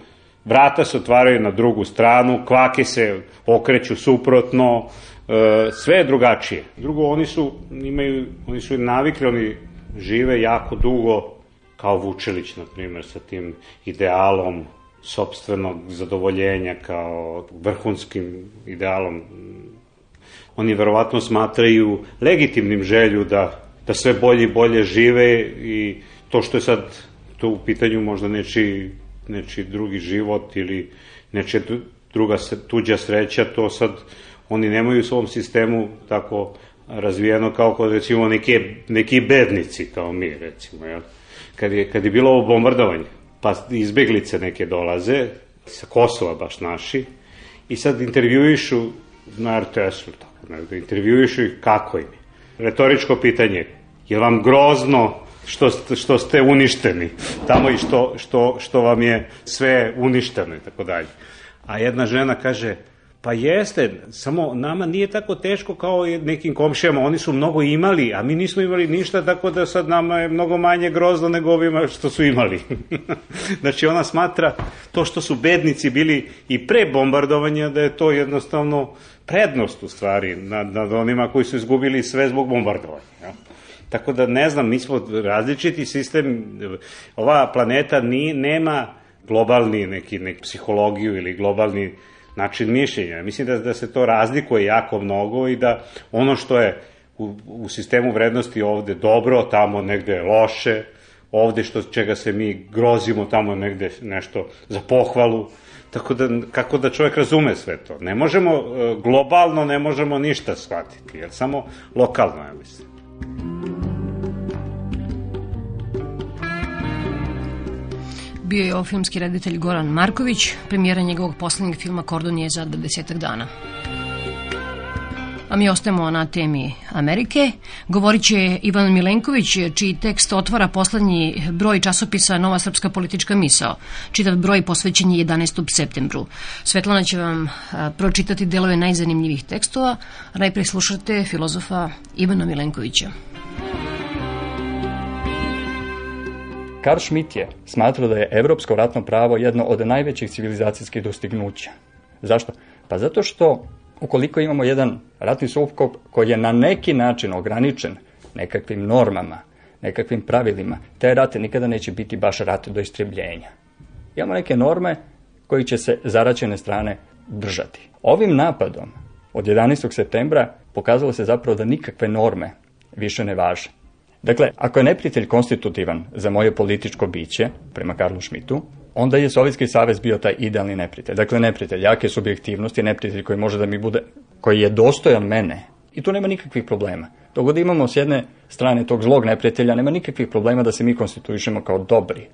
vrata se otvaraju na drugu stranu, kvake se okreću suprotno, e, sve je drugačije. Drugo, oni su, imaju, oni su navikli, oni žive jako dugo, kao Vučelić, na primjer, sa tim idealom sobstvenog zadovoljenja kao vrhunskim idealom oni verovatno smatraju legitimnim želju da, da sve bolje i bolje žive i to što je sad to u pitanju možda neči, neči drugi život ili nečija druga tuđa sreća, to sad oni nemaju u svom sistemu tako razvijeno kao kod recimo neke, neki bednici kao mi recimo. Jel? Kad, je, kad je bilo ovo bombardovanje, pa izbeglice neke dolaze, sa Kosova baš naši, i sad intervjuišu na RTS-u, tako, da intervjuišu ih kako im je. Retoričko pitanje, je vam grozno što, što ste uništeni tamo i što, što, što vam je sve uništeno i tako dalje. A jedna žena kaže, Pa jeste, samo nama nije tako teško kao nekim komšijama, oni su mnogo imali, a mi nismo imali ništa, tako da sad nama je mnogo manje grozno nego ovima što su imali. znači ona smatra to što su bednici bili i pre bombardovanja, da je to jednostavno prednost u stvari nad, nad onima koji su izgubili sve zbog bombardovanja. Ja? Tako da ne znam, mi smo različiti sistem, ova planeta ni, nema globalni neki, neki psihologiju ili globalni način mišljenja. Mislim da, da se to razlikuje jako mnogo i da ono što je u, u sistemu vrednosti ovde dobro, tamo negde loše, ovde što čega se mi grozimo, tamo negde nešto za pohvalu. Tako da, kako da čovjek razume sve to? Ne možemo, e, globalno ne možemo ništa shvatiti, jer samo lokalno, ja mislim. Bio je filmski reditelj Goran Marković, premijera njegovog poslednjeg filma Kordon je za desetak dana. A mi ostajemo na temi Amerike. Govorit će Ivan Milenković, čiji tekst otvara poslednji broj časopisa Nova srpska politička misao. Čitav broj posvećen je 11. septembru. Svetlana će vam pročitati delove najzanimljivih tekstova. Najprej slušate filozofa Ivana Milenkovića. Karl Schmitt je smatrao da je evropsko ratno pravo jedno od najvećih civilizacijskih dostignuća. Zašto? Pa zato što ukoliko imamo jedan ratni sukob koji je na neki način ograničen nekakvim normama, nekakvim pravilima, taj rat nikada neće biti baš rat do istrebljenja. Imamo neke norme koji će se zaraćene strane držati. Ovim napadom od 11. septembra pokazalo se zapravo da nikakve norme više ne važe. Dakle, ako je neprijatelj konstitutivan za moje političko biće, prema Karlu Šmitu, onda je Sovjetski savez bio taj idealni neprijatelj. Dakle, neprijatelj jake subjektivnosti, neprijatelj koji može da mi bude, koji je dostojan mene. I tu nema nikakvih problema. Dok imamo s jedne strane tog zlog neprijatelja, nema nikakvih problema da se mi konstituišemo kao dobri.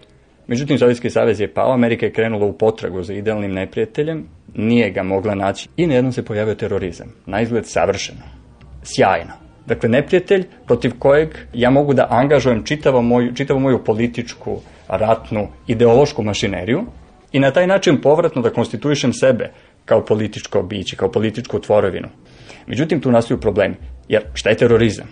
Međutim, Sovjetski savez je pao, Amerika je krenula u potragu za idealnim neprijateljem, nije ga mogla naći i najednom se pojavio terorizam. Na izgled savršeno. Sjajno. Dakle, neprijatelj protiv kojeg ja mogu da angažujem čitavu moju, čitavu moju političku, ratnu, ideološku mašineriju i na taj način povratno da konstituišem sebe kao političko biće, kao političku tvorovinu. Međutim, tu nastaju problemi. Jer šta je terorizam?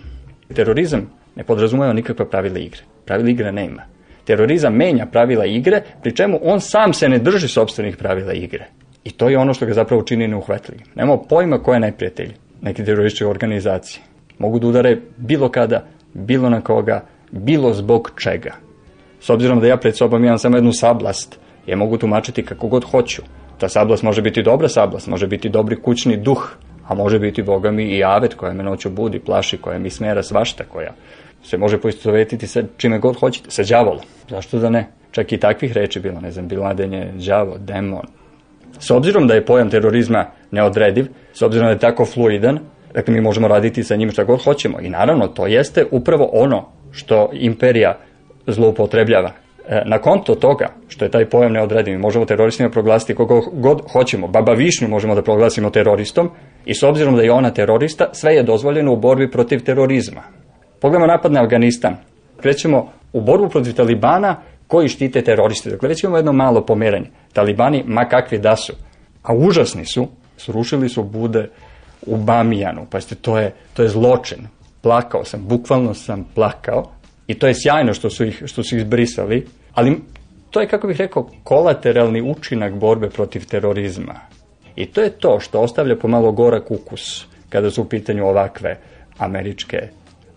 Terorizam ne podrazumeva nikakva pravila igre. Pravila igre nema. Terorizam menja pravila igre, pri čemu on sam se ne drži sobstvenih pravila igre. I to je ono što ga zapravo čini neuhvatljivim. Nemamo pojma ko je neprijatelj neke terorističke organizacije mogu da udare bilo kada, bilo na koga, bilo zbog čega. S obzirom da ja pred sobom imam samo jednu sablast, ja mogu tumačiti kako god hoću. Ta sablast može biti dobra sablast, može biti dobri kućni duh, a može biti, boga mi, i avet koja me noću budi, plaši, koja mi smera svašta, koja se može poistovetiti sa čime god hoćete, sa đavolom. Zašto da ne? Čak i takvih reči bilo, ne znam, biladenje, đavo, demon. S obzirom da je pojam terorizma neodrediv, s obzirom da je tako fluidan, Dakle, mi možemo raditi sa njim šta god hoćemo. I naravno, to jeste upravo ono što imperija zloupotrebljava. E, na konto toga, što je taj pojam neodrediv, možemo teroristima proglasiti kogo god hoćemo. Baba Višnju možemo da proglasimo teroristom i s obzirom da je ona terorista, sve je dozvoljeno u borbi protiv terorizma. Pogledamo napad na Afganistan. Krećemo u borbu protiv Talibana koji štite teroriste. Dakle, već imamo jedno malo pomeranje. Talibani, ma kakvi da su, a užasni su, srušili su bude u Bamijanu. Pazite, to je, to je zločin. Plakao sam, bukvalno sam plakao i to je sjajno što su ih, što su ih zbrisali, ali to je, kako bih rekao, kolateralni učinak borbe protiv terorizma. I to je to što ostavlja pomalo gorak ukus kada su u pitanju ovakve američke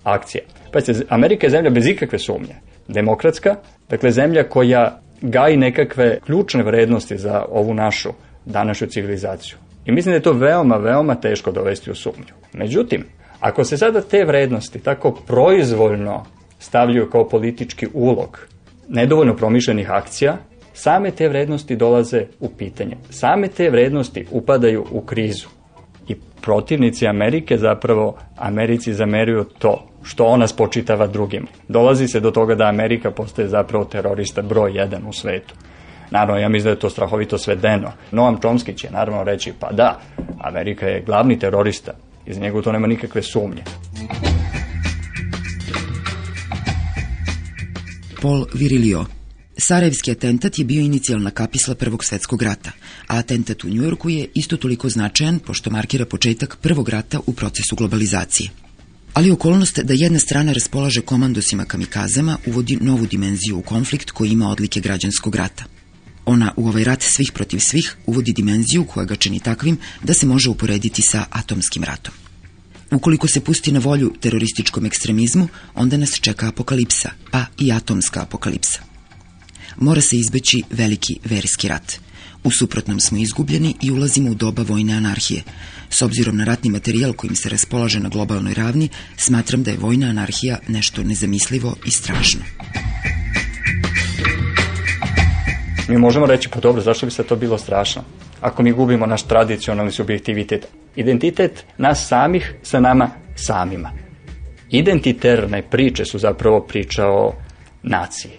akcije. Pazite, Amerika je zemlja bez ikakve sumnje. Demokratska, dakle zemlja koja gaji nekakve ključne vrednosti za ovu našu današnju civilizaciju. I mislim da je to veoma, veoma teško dovesti u sumnju. Međutim, ako se sada te vrednosti tako proizvoljno stavljaju kao politički ulog nedovoljno promišljenih akcija, same te vrednosti dolaze u pitanje. Same te vrednosti upadaju u krizu. I protivnici Amerike zapravo Americi zameruju to što ona spočitava drugim. Dolazi se do toga da Amerika postaje zapravo terorista broj jedan u svetu. Naravno, ja mislim da je to strahovito svedeno. Noam Chomsky će naravno reći, pa da, Amerika je glavni terorista. Iz njega to nema nikakve sumnje. Paul Virilio. Sarajevski atentat je bio inicijalna kapisla Prvog svetskog rata, a atentat u Njujorku je isto toliko značajan pošto markira početak prvog rata u procesu globalizacije. Ali okolnost da jedna strana raspolaže komandosima kamikazama uvodi novu dimenziju u konflikt koji ima odlike građanskog rata. Ona u ovaj rat svih protiv svih uvodi dimenziju koja ga čini takvim da se može uporediti sa atomskim ratom. Ukoliko se pusti na volju terorističkom ekstremizmu, onda nas čeka apokalipsa, pa i atomska apokalipsa. Mora se izbeći veliki verski rat. U suprotnom smo izgubljeni i ulazimo u doba vojne anarhije. S obzirom na ratni materijal kojim se raspolaže na globalnoj ravni, smatram da je vojna anarhija nešto nezamislivo i strašno. Mi možemo reći, pa dobro, zašto bi se to bilo strašno? Ako mi gubimo naš tradicionalni subjektivitet. Identitet nas samih sa nama samima. Identiterne priče su zapravo priča o naciji,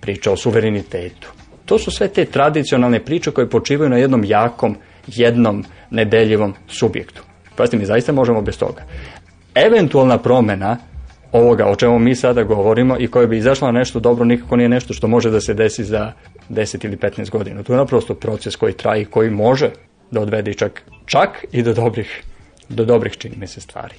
priča o suverenitetu. To su sve te tradicionalne priče koje počivaju na jednom jakom, jednom nedeljivom subjektu. Pazite, mi zaista možemo bez toga. Eventualna promena ovoga o čemu mi sada govorimo i koje bi izašlo na nešto dobro nikako nije nešto što može da se desi za 10 ili 15 godina. To je naprosto proces koji traji, koji može da odvede čak, čak i do dobrih, do dobrih čini mi se stvari.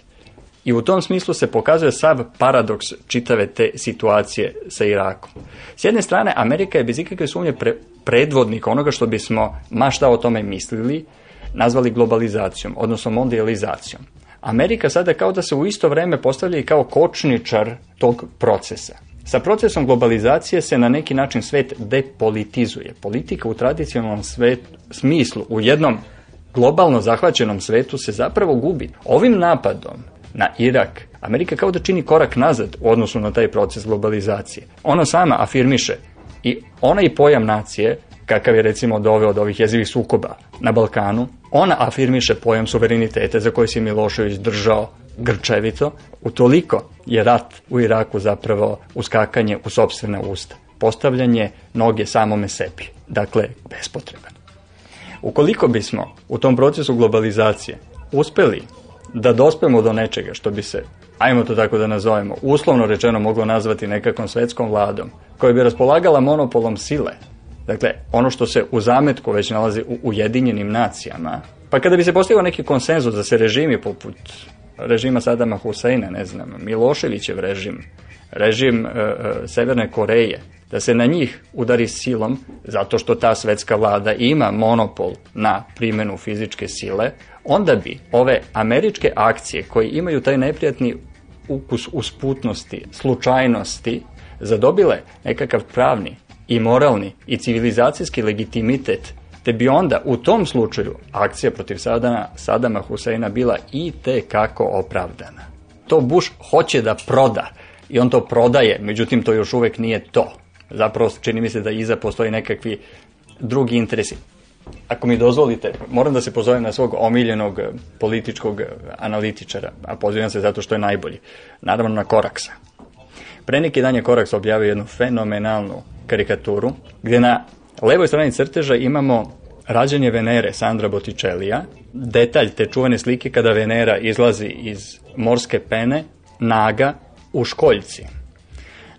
I u tom smislu se pokazuje sav paradoks čitave te situacije sa Irakom. S jedne strane, Amerika je bez ikakve sumnje pre, predvodnik onoga što bismo ma šta o tome mislili, nazvali globalizacijom, odnosno mondializacijom. Amerika sada kao da se u isto vreme postavlja i kao kočničar tog procesa. Sa procesom globalizacije se na neki način svet depolitizuje. Politika u tradicionalnom svet, smislu, u jednom globalno zahvaćenom svetu se zapravo gubi. Ovim napadom na Irak, Amerika kao da čini korak nazad u odnosu na taj proces globalizacije. Ona sama afirmiše i onaj pojam nacije, kakav je recimo doveo od ovih jezivih sukoba na Balkanu, ona afirmiše pojam suvereniteta za koji se Milošević držao grčevito, utoliko je rat u Iraku zapravo uskakanje u sobstvene usta, postavljanje noge samome sebi, dakle bespotreban. Ukoliko bismo u tom procesu globalizacije uspeli da dospemo do nečega što bi se, ajmo to tako da nazovemo, uslovno rečeno moglo nazvati nekakvom svetskom vladom, koja bi raspolagala monopolom sile, dakle ono što se u zametku već nalazi u Ujedinjenim nacijama, pa kada bi se postigao neki konsenzus da se režimi poput režima Sadama Huseina, ne znam, Miloševićev režim, režim e, e, Severne Koreje, da se na njih udari silom, zato što ta svetska vlada ima monopol na primjenu fizičke sile, onda bi ove američke akcije koje imaju taj neprijatni ukus usputnosti, slučajnosti, zadobile nekakav pravni i moralni i civilizacijski legitimitet te bi onda u tom slučaju akcija protiv Sadana, Sadama Huseina bila i te kako opravdana. To Bush hoće da proda i on to prodaje, međutim to još uvek nije to. Zapravo čini mi se da iza postoji nekakvi drugi interesi. ako mi dozvolite, moram da se pozovem na svog omiljenog eh, političkog eh, analitičara, a pozivam se zato što je najbolji. Naravno na Koraksa. Pre neki dan je Koraks objavio jednu fenomenalnu karikaturu, gde na levoj strani crteža imamo rađanje Venere Sandra Botticelija, detalj te čuvene slike kada Venera izlazi iz morske pene, naga, u školjci.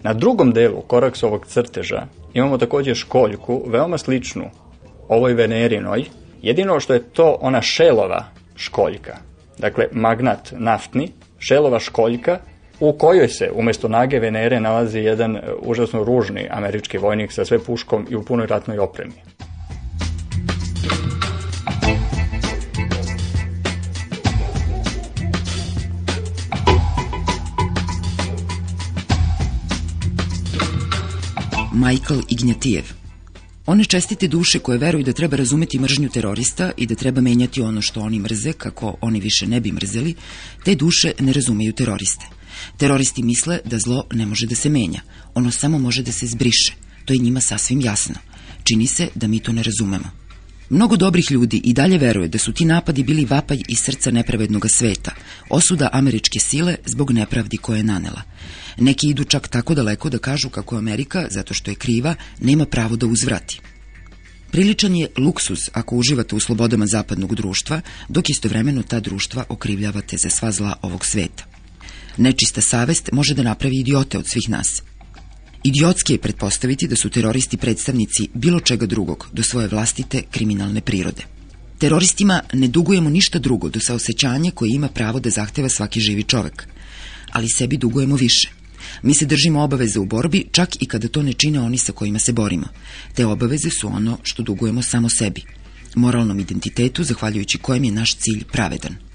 Na drugom delu Koraksovog crteža imamo takođe školjku, veoma sličnu ovoj Venerinoj, jedino što je to ona šelova školjka, dakle magnat naftni, šelova školjka, u kojoj se umesto nage Venere nalazi jedan e, užasno ružni američki vojnik sa sve puškom i u punoj ratnoj opremi. Michael Ignjatijev. One čestite duše koje veruju da treba razumeti mržnju terorista i da treba menjati ono što oni mrze kako oni više ne bi mrzeli, te duše ne razumeju teroriste. Teroristi misle da zlo ne može da se menja, ono samo može da se zbriše. To je njima sasvim jasno. Čini se da mi to ne razumemo. Mnogo dobrih ljudi i dalje veruje da su ti napadi bili vapaj iz srca nepravednog sveta, osuda američke sile zbog nepravdi koje je nanela. Neki idu čak tako daleko da kažu kako Amerika, zato što je kriva, nema pravo da uzvrati. Priličan je luksus ako uživate u slobodama zapadnog društva, dok istovremeno ta društva okrivljavate za sva zla ovog sveta. Nečista savest može da napravi idiote od svih nas. Idiotski je pretpostaviti da su teroristi predstavnici bilo čega drugog do svoje vlastite kriminalne prirode. Teroristima ne dugujemo ništa drugo do saosećanja koje ima pravo da zahteva svaki živi čovek, ali sebi dugujemo više. Mi se držimo obaveze u borbi čak i kada to ne čine oni sa kojima se borimo. Te obaveze su ono što dugujemo samo sebi, moralnom identitetu zahvaljujući kojem je naš cilj pravedan.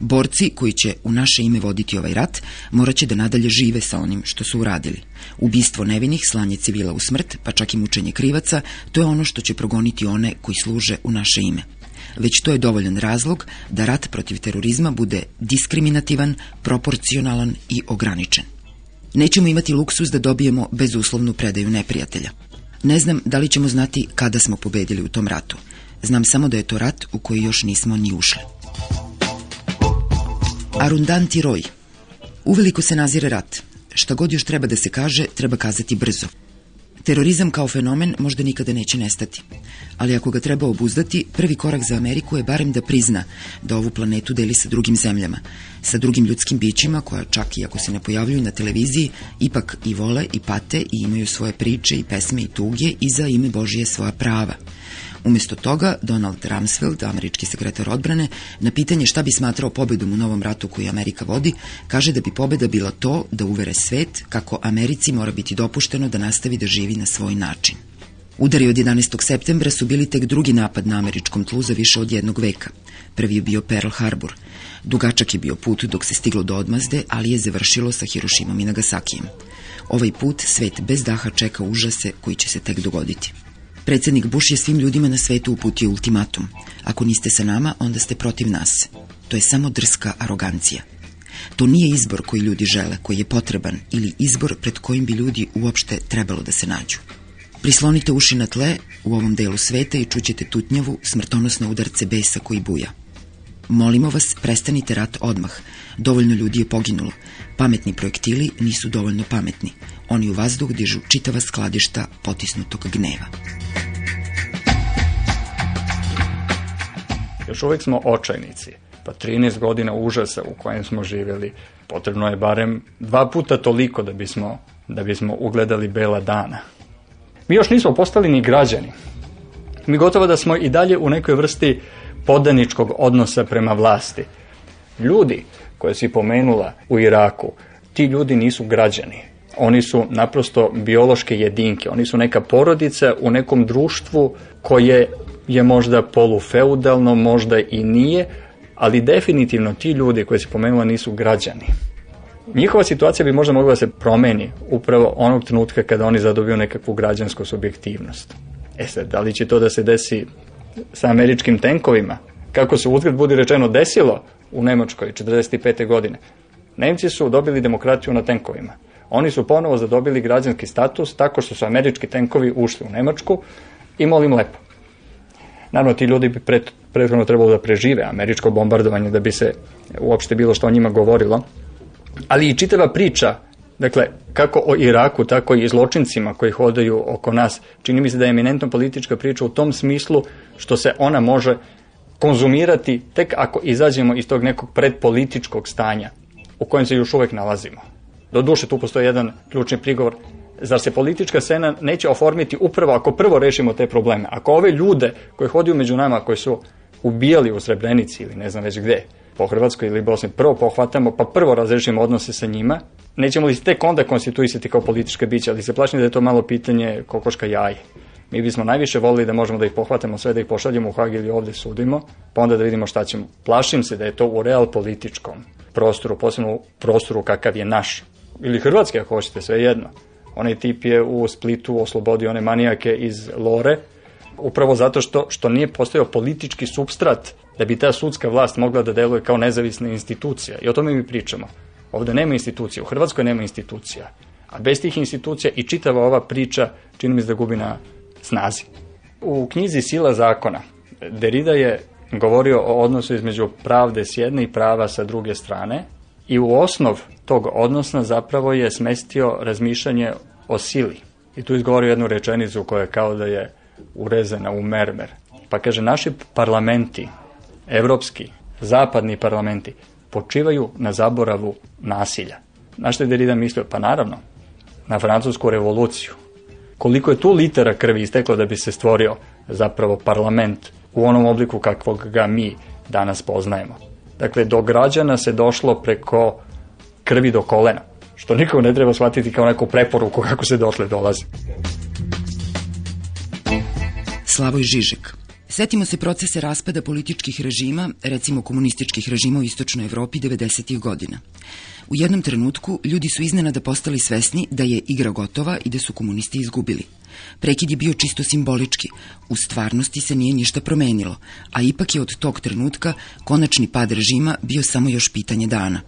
Borci koji će u naše ime voditi ovaj rat moraće da nadalje žive sa onim što su uradili. Ubistvo nevinih, slanje civila u smrt, pa čak i mučenje krivaca, to je ono što će progoniti one koji služe u naše ime. Već to je dovoljan razlog da rat protiv terorizma bude diskriminativan, proporcionalan i ograničen. Nećemo imati luksus da dobijemo bezuslovnu predaju neprijatelja. Ne znam da li ćemo znati kada smo pobedili u tom ratu. Znam samo da je to rat u koji još nismo ni ušli. Arundanti roj. Uveliko se nazire rat. Šta god još treba da se kaže, treba kazati brzo. Terorizam kao fenomen možda nikada neće nestati. Ali ako ga treba obuzdati, prvi korak za Ameriku je barem da prizna da ovu planetu deli sa drugim zemljama, sa drugim ljudskim bićima koja čak i ako se ne pojavljuju na televiziji, ipak i vole i pate i imaju svoje priče i pesme i tuge i za ime Božije svoja prava – Umesto toga, Donald Rumsfeld, američki sekretar odbrane, na pitanje šta bi smatrao pobedom u novom ratu koji Amerika vodi, kaže da bi pobeda bila to da uvere svet kako Americi mora biti dopušteno da nastavi da živi na svoj način. Udari od 11. septembra su bili tek drugi napad na američkom tlu za više od jednog veka. Prvi je bio Pearl Harbor. Dugačak je bio put dok se stiglo do odmazde, ali je završilo sa Hirošimom i Nagasakijem. Ovaj put svet bez daha čeka užase koji će se tek dogoditi. Predsednik Bush je svim ljudima na svetu uputio ultimatum. Ako niste sa nama, onda ste protiv nas. To je samo drska arogancija. To nije izbor koji ljudi žele, koji je potreban, ili izbor pred kojim bi ljudi uopšte trebalo da se nađu. Prislonite uši na tle u ovom delu sveta i čućete tutnjavu, smrtonosne udarce besa koji buja. Molimo vas, prestanite rat odmah. Dovoljno ljudi je poginulo. Pametni projektili nisu dovoljno pametni. Oni u vazduh dižu čitava skladišta potisnutog gneva. Još uvijek smo očajnici. Pa 13 godina užasa u kojem smo živjeli, potrebno je barem dva puta toliko da bismo, da bismo ugledali bela dana. Mi još nismo postali ni građani. Mi gotovo da smo i dalje u nekoj vrsti podaničkog odnosa prema vlasti. Ljudi koje si pomenula u Iraku, ti ljudi nisu građani. Oni su naprosto biološke jedinke, oni su neka porodica u nekom društvu koje je možda polufeudalno, možda i nije, ali definitivno ti ljudi koji se pomenula nisu građani. Njihova situacija bi možda mogla da se promeni upravo onog trenutka kada oni zadobiju nekakvu građansku subjektivnost. E sad, da li će to da se desi sa američkim tenkovima? Kako se uzgled budi rečeno desilo u Nemačkoj 45. godine? Nemci su dobili demokratiju na tenkovima. Oni su ponovo zadobili građanski status tako što su američki tenkovi ušli u Nemačku i molim lepo. Naravno, ti ljudi bi pred, prethodno trebalo da prežive američko bombardovanje da bi se uopšte bilo što o njima govorilo. Ali i čitava priča, dakle, kako o Iraku, tako i zločincima koji hodaju oko nas, čini mi se da je eminentno politička priča u tom smislu što se ona može konzumirati tek ako izađemo iz tog nekog predpolitičkog stanja u kojem se još uvek nalazimo. Do duše tu postoji jedan ključni prigovor. Zar se politička scena neće oformiti upravo ako prvo rešimo te probleme? Ako ove ljude koji hodiju među nama, koji su ubijali u Srebrenici ili ne znam već gde, po Hrvatskoj ili Bosni, prvo pohvatamo, pa prvo razrešimo odnose sa njima, nećemo li se tek onda konstituisati kao političke biće, ali se plašim da je to malo pitanje kokoška jaje. Mi bismo najviše volili da možemo da ih pohvatamo sve, da ih pošaljemo u Hag ili ovde sudimo, pa onda da vidimo šta ćemo. Plašim se da je to u real političkom prostoru, posebno u prostoru kakav je naš. Ili Hrvatske, ako hoćete, sve jedno. Onaj tip je u Splitu oslobodio one manijake iz Lore, upravo zato što, što nije postojao politički substrat da bi ta sudska vlast mogla da deluje kao nezavisna institucija. I o tome mi pričamo. Ovde nema institucija, u Hrvatskoj nema institucija. A bez tih institucija i čitava ova priča čini mi se da gubi na snazi. U knjizi Sila zakona Derrida je govorio o odnosu između pravde s jedne i prava sa druge strane i u osnov tog odnosa zapravo je smestio razmišljanje o sili. I tu izgovorio jednu rečenicu koja je kao da je urezana u mermer. Pa kaže, naši parlamenti, evropski, zapadni parlamenti, počivaju na zaboravu nasilja. Na što je Derrida mislio? Pa naravno, na francusku revoluciju. Koliko je tu litera krvi isteklo da bi se stvorio zapravo parlament u onom obliku kakvog ga mi danas poznajemo. Dakle, do građana se došlo preko krvi do kolena, što nikog ne treba shvatiti kao neku preporuku kako se dotle dolazi. Slavoj Žižek Setimo se procese raspada političkih režima, recimo komunističkih režima u Istočnoj Evropi 90. godina. U jednom trenutku ljudi su iznenada postali svesni da je igra gotova i da su komunisti izgubili. Prekid je bio čisto simbolički, u stvarnosti se nije ništa promenilo, a ipak je od tog trenutka konačni pad režima bio samo još pitanje dana.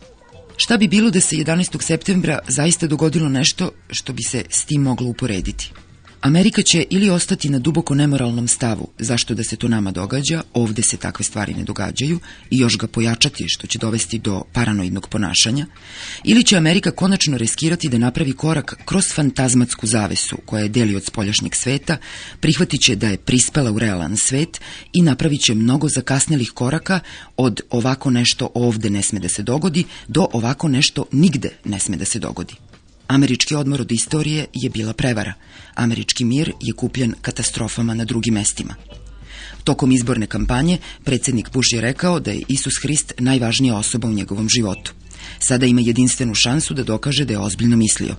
Šta bi bilo da se 11. septembra zaista dogodilo nešto što bi se s tim moglo uporediti? Amerika će ili ostati na duboko nemoralnom stavu, zašto da se to nama događa, ovde se takve stvari ne događaju, i još ga pojačati što će dovesti do paranoidnog ponašanja, ili će Amerika konačno riskirati da napravi korak kroz fantazmatsku zavesu koja je deli od spoljašnjeg sveta, prihvatit će da je prispela u realan svet i napravit će mnogo zakasnelih koraka od ovako nešto ovde ne sme da se dogodi do ovako nešto nigde ne sme da se dogodi. Američki odmor od istorije je bila prevara. Američki mir je kupljen katastrofama na drugim mestima. Tokom izborne kampanje predsednik Bush je rekao da je Isus Hrist najvažnija osoba u njegovom životu. Sada ima jedinstvenu šansu da dokaže da je ozbiljno mislio.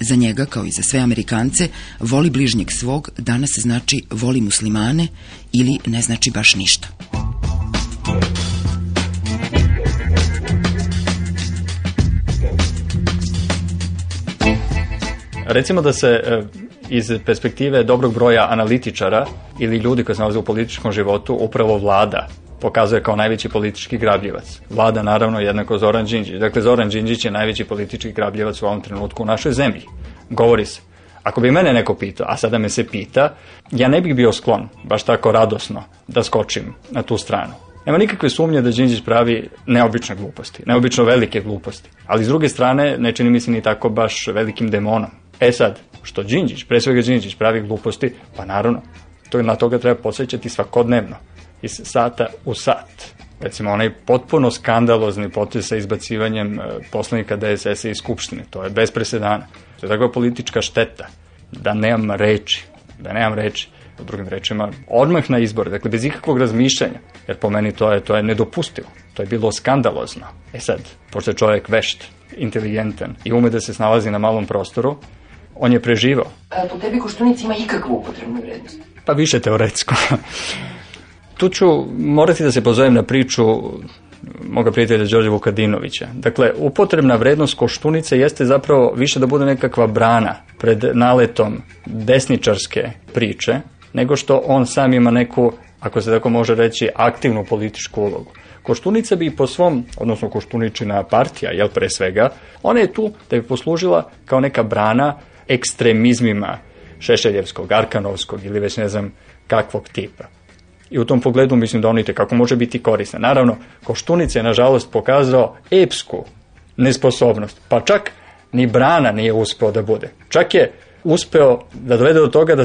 Za njega, kao i za sve Amerikance, voli bližnjeg svog danas znači voli muslimane ili ne znači baš ništa. Recimo da se e, iz perspektive dobrog broja analitičara ili ljudi koji se nalaze u političkom životu upravo vlada pokazuje kao najveći politički grabljivac. Vlada naravno jednako Zoran Đinđić. Dakle, Zoran Đinđić je najveći politički grabljivac u ovom trenutku u našoj zemlji. Govori se. Ako bi mene neko pitao, a sada me se pita, ja ne bih bio sklon, baš tako radosno, da skočim na tu stranu. Nema nikakve sumnje da Đinđić pravi neobične gluposti, neobično velike gluposti, ali s druge strane ne čini mi se ni tako baš velikim demonom. E sad, što Đinđić, pre svega Đinđić pravi gluposti, pa naravno, to, na toga treba podsjećati svakodnevno, iz sata u sat. Recimo, onaj potpuno skandalozni potez sa izbacivanjem e, poslanika DSS-a iz Skupštine, to je bez presedana. To je takva politička šteta, da nemam reči, da nemam reči u drugim rečima, odmah na izbor, dakle bez ikakvog razmišljanja, jer po meni to je, to je nedopustivo, to je bilo skandalozno. E sad, pošto je čovjek vešt, inteligentan i ume da se snalazi na malom prostoru, on je preživao. A po tebi koštunica ima ikakvu upotrebnu vrednost? Pa više teoretsko. tu ću morati da se pozovem na priču moga prijatelja Đorđe Vukadinovića. Dakle, upotrebna vrednost koštunice jeste zapravo više da bude nekakva brana pred naletom desničarske priče, nego što on sam ima neku, ako se tako može reći, aktivnu političku ulogu. Koštunica bi po svom, odnosno Koštuničina partija, jel pre svega, ona je tu da bi poslužila kao neka brana ekstremizmima Šešeljevskog, Arkanovskog ili već ne znam kakvog tipa. I u tom pogledu mislim da on i kako može biti korisna. Naravno, Koštunica je nažalost pokazao epsku nesposobnost, pa čak ni brana nije uspeo da bude. Čak je uspeo da dovede do toga da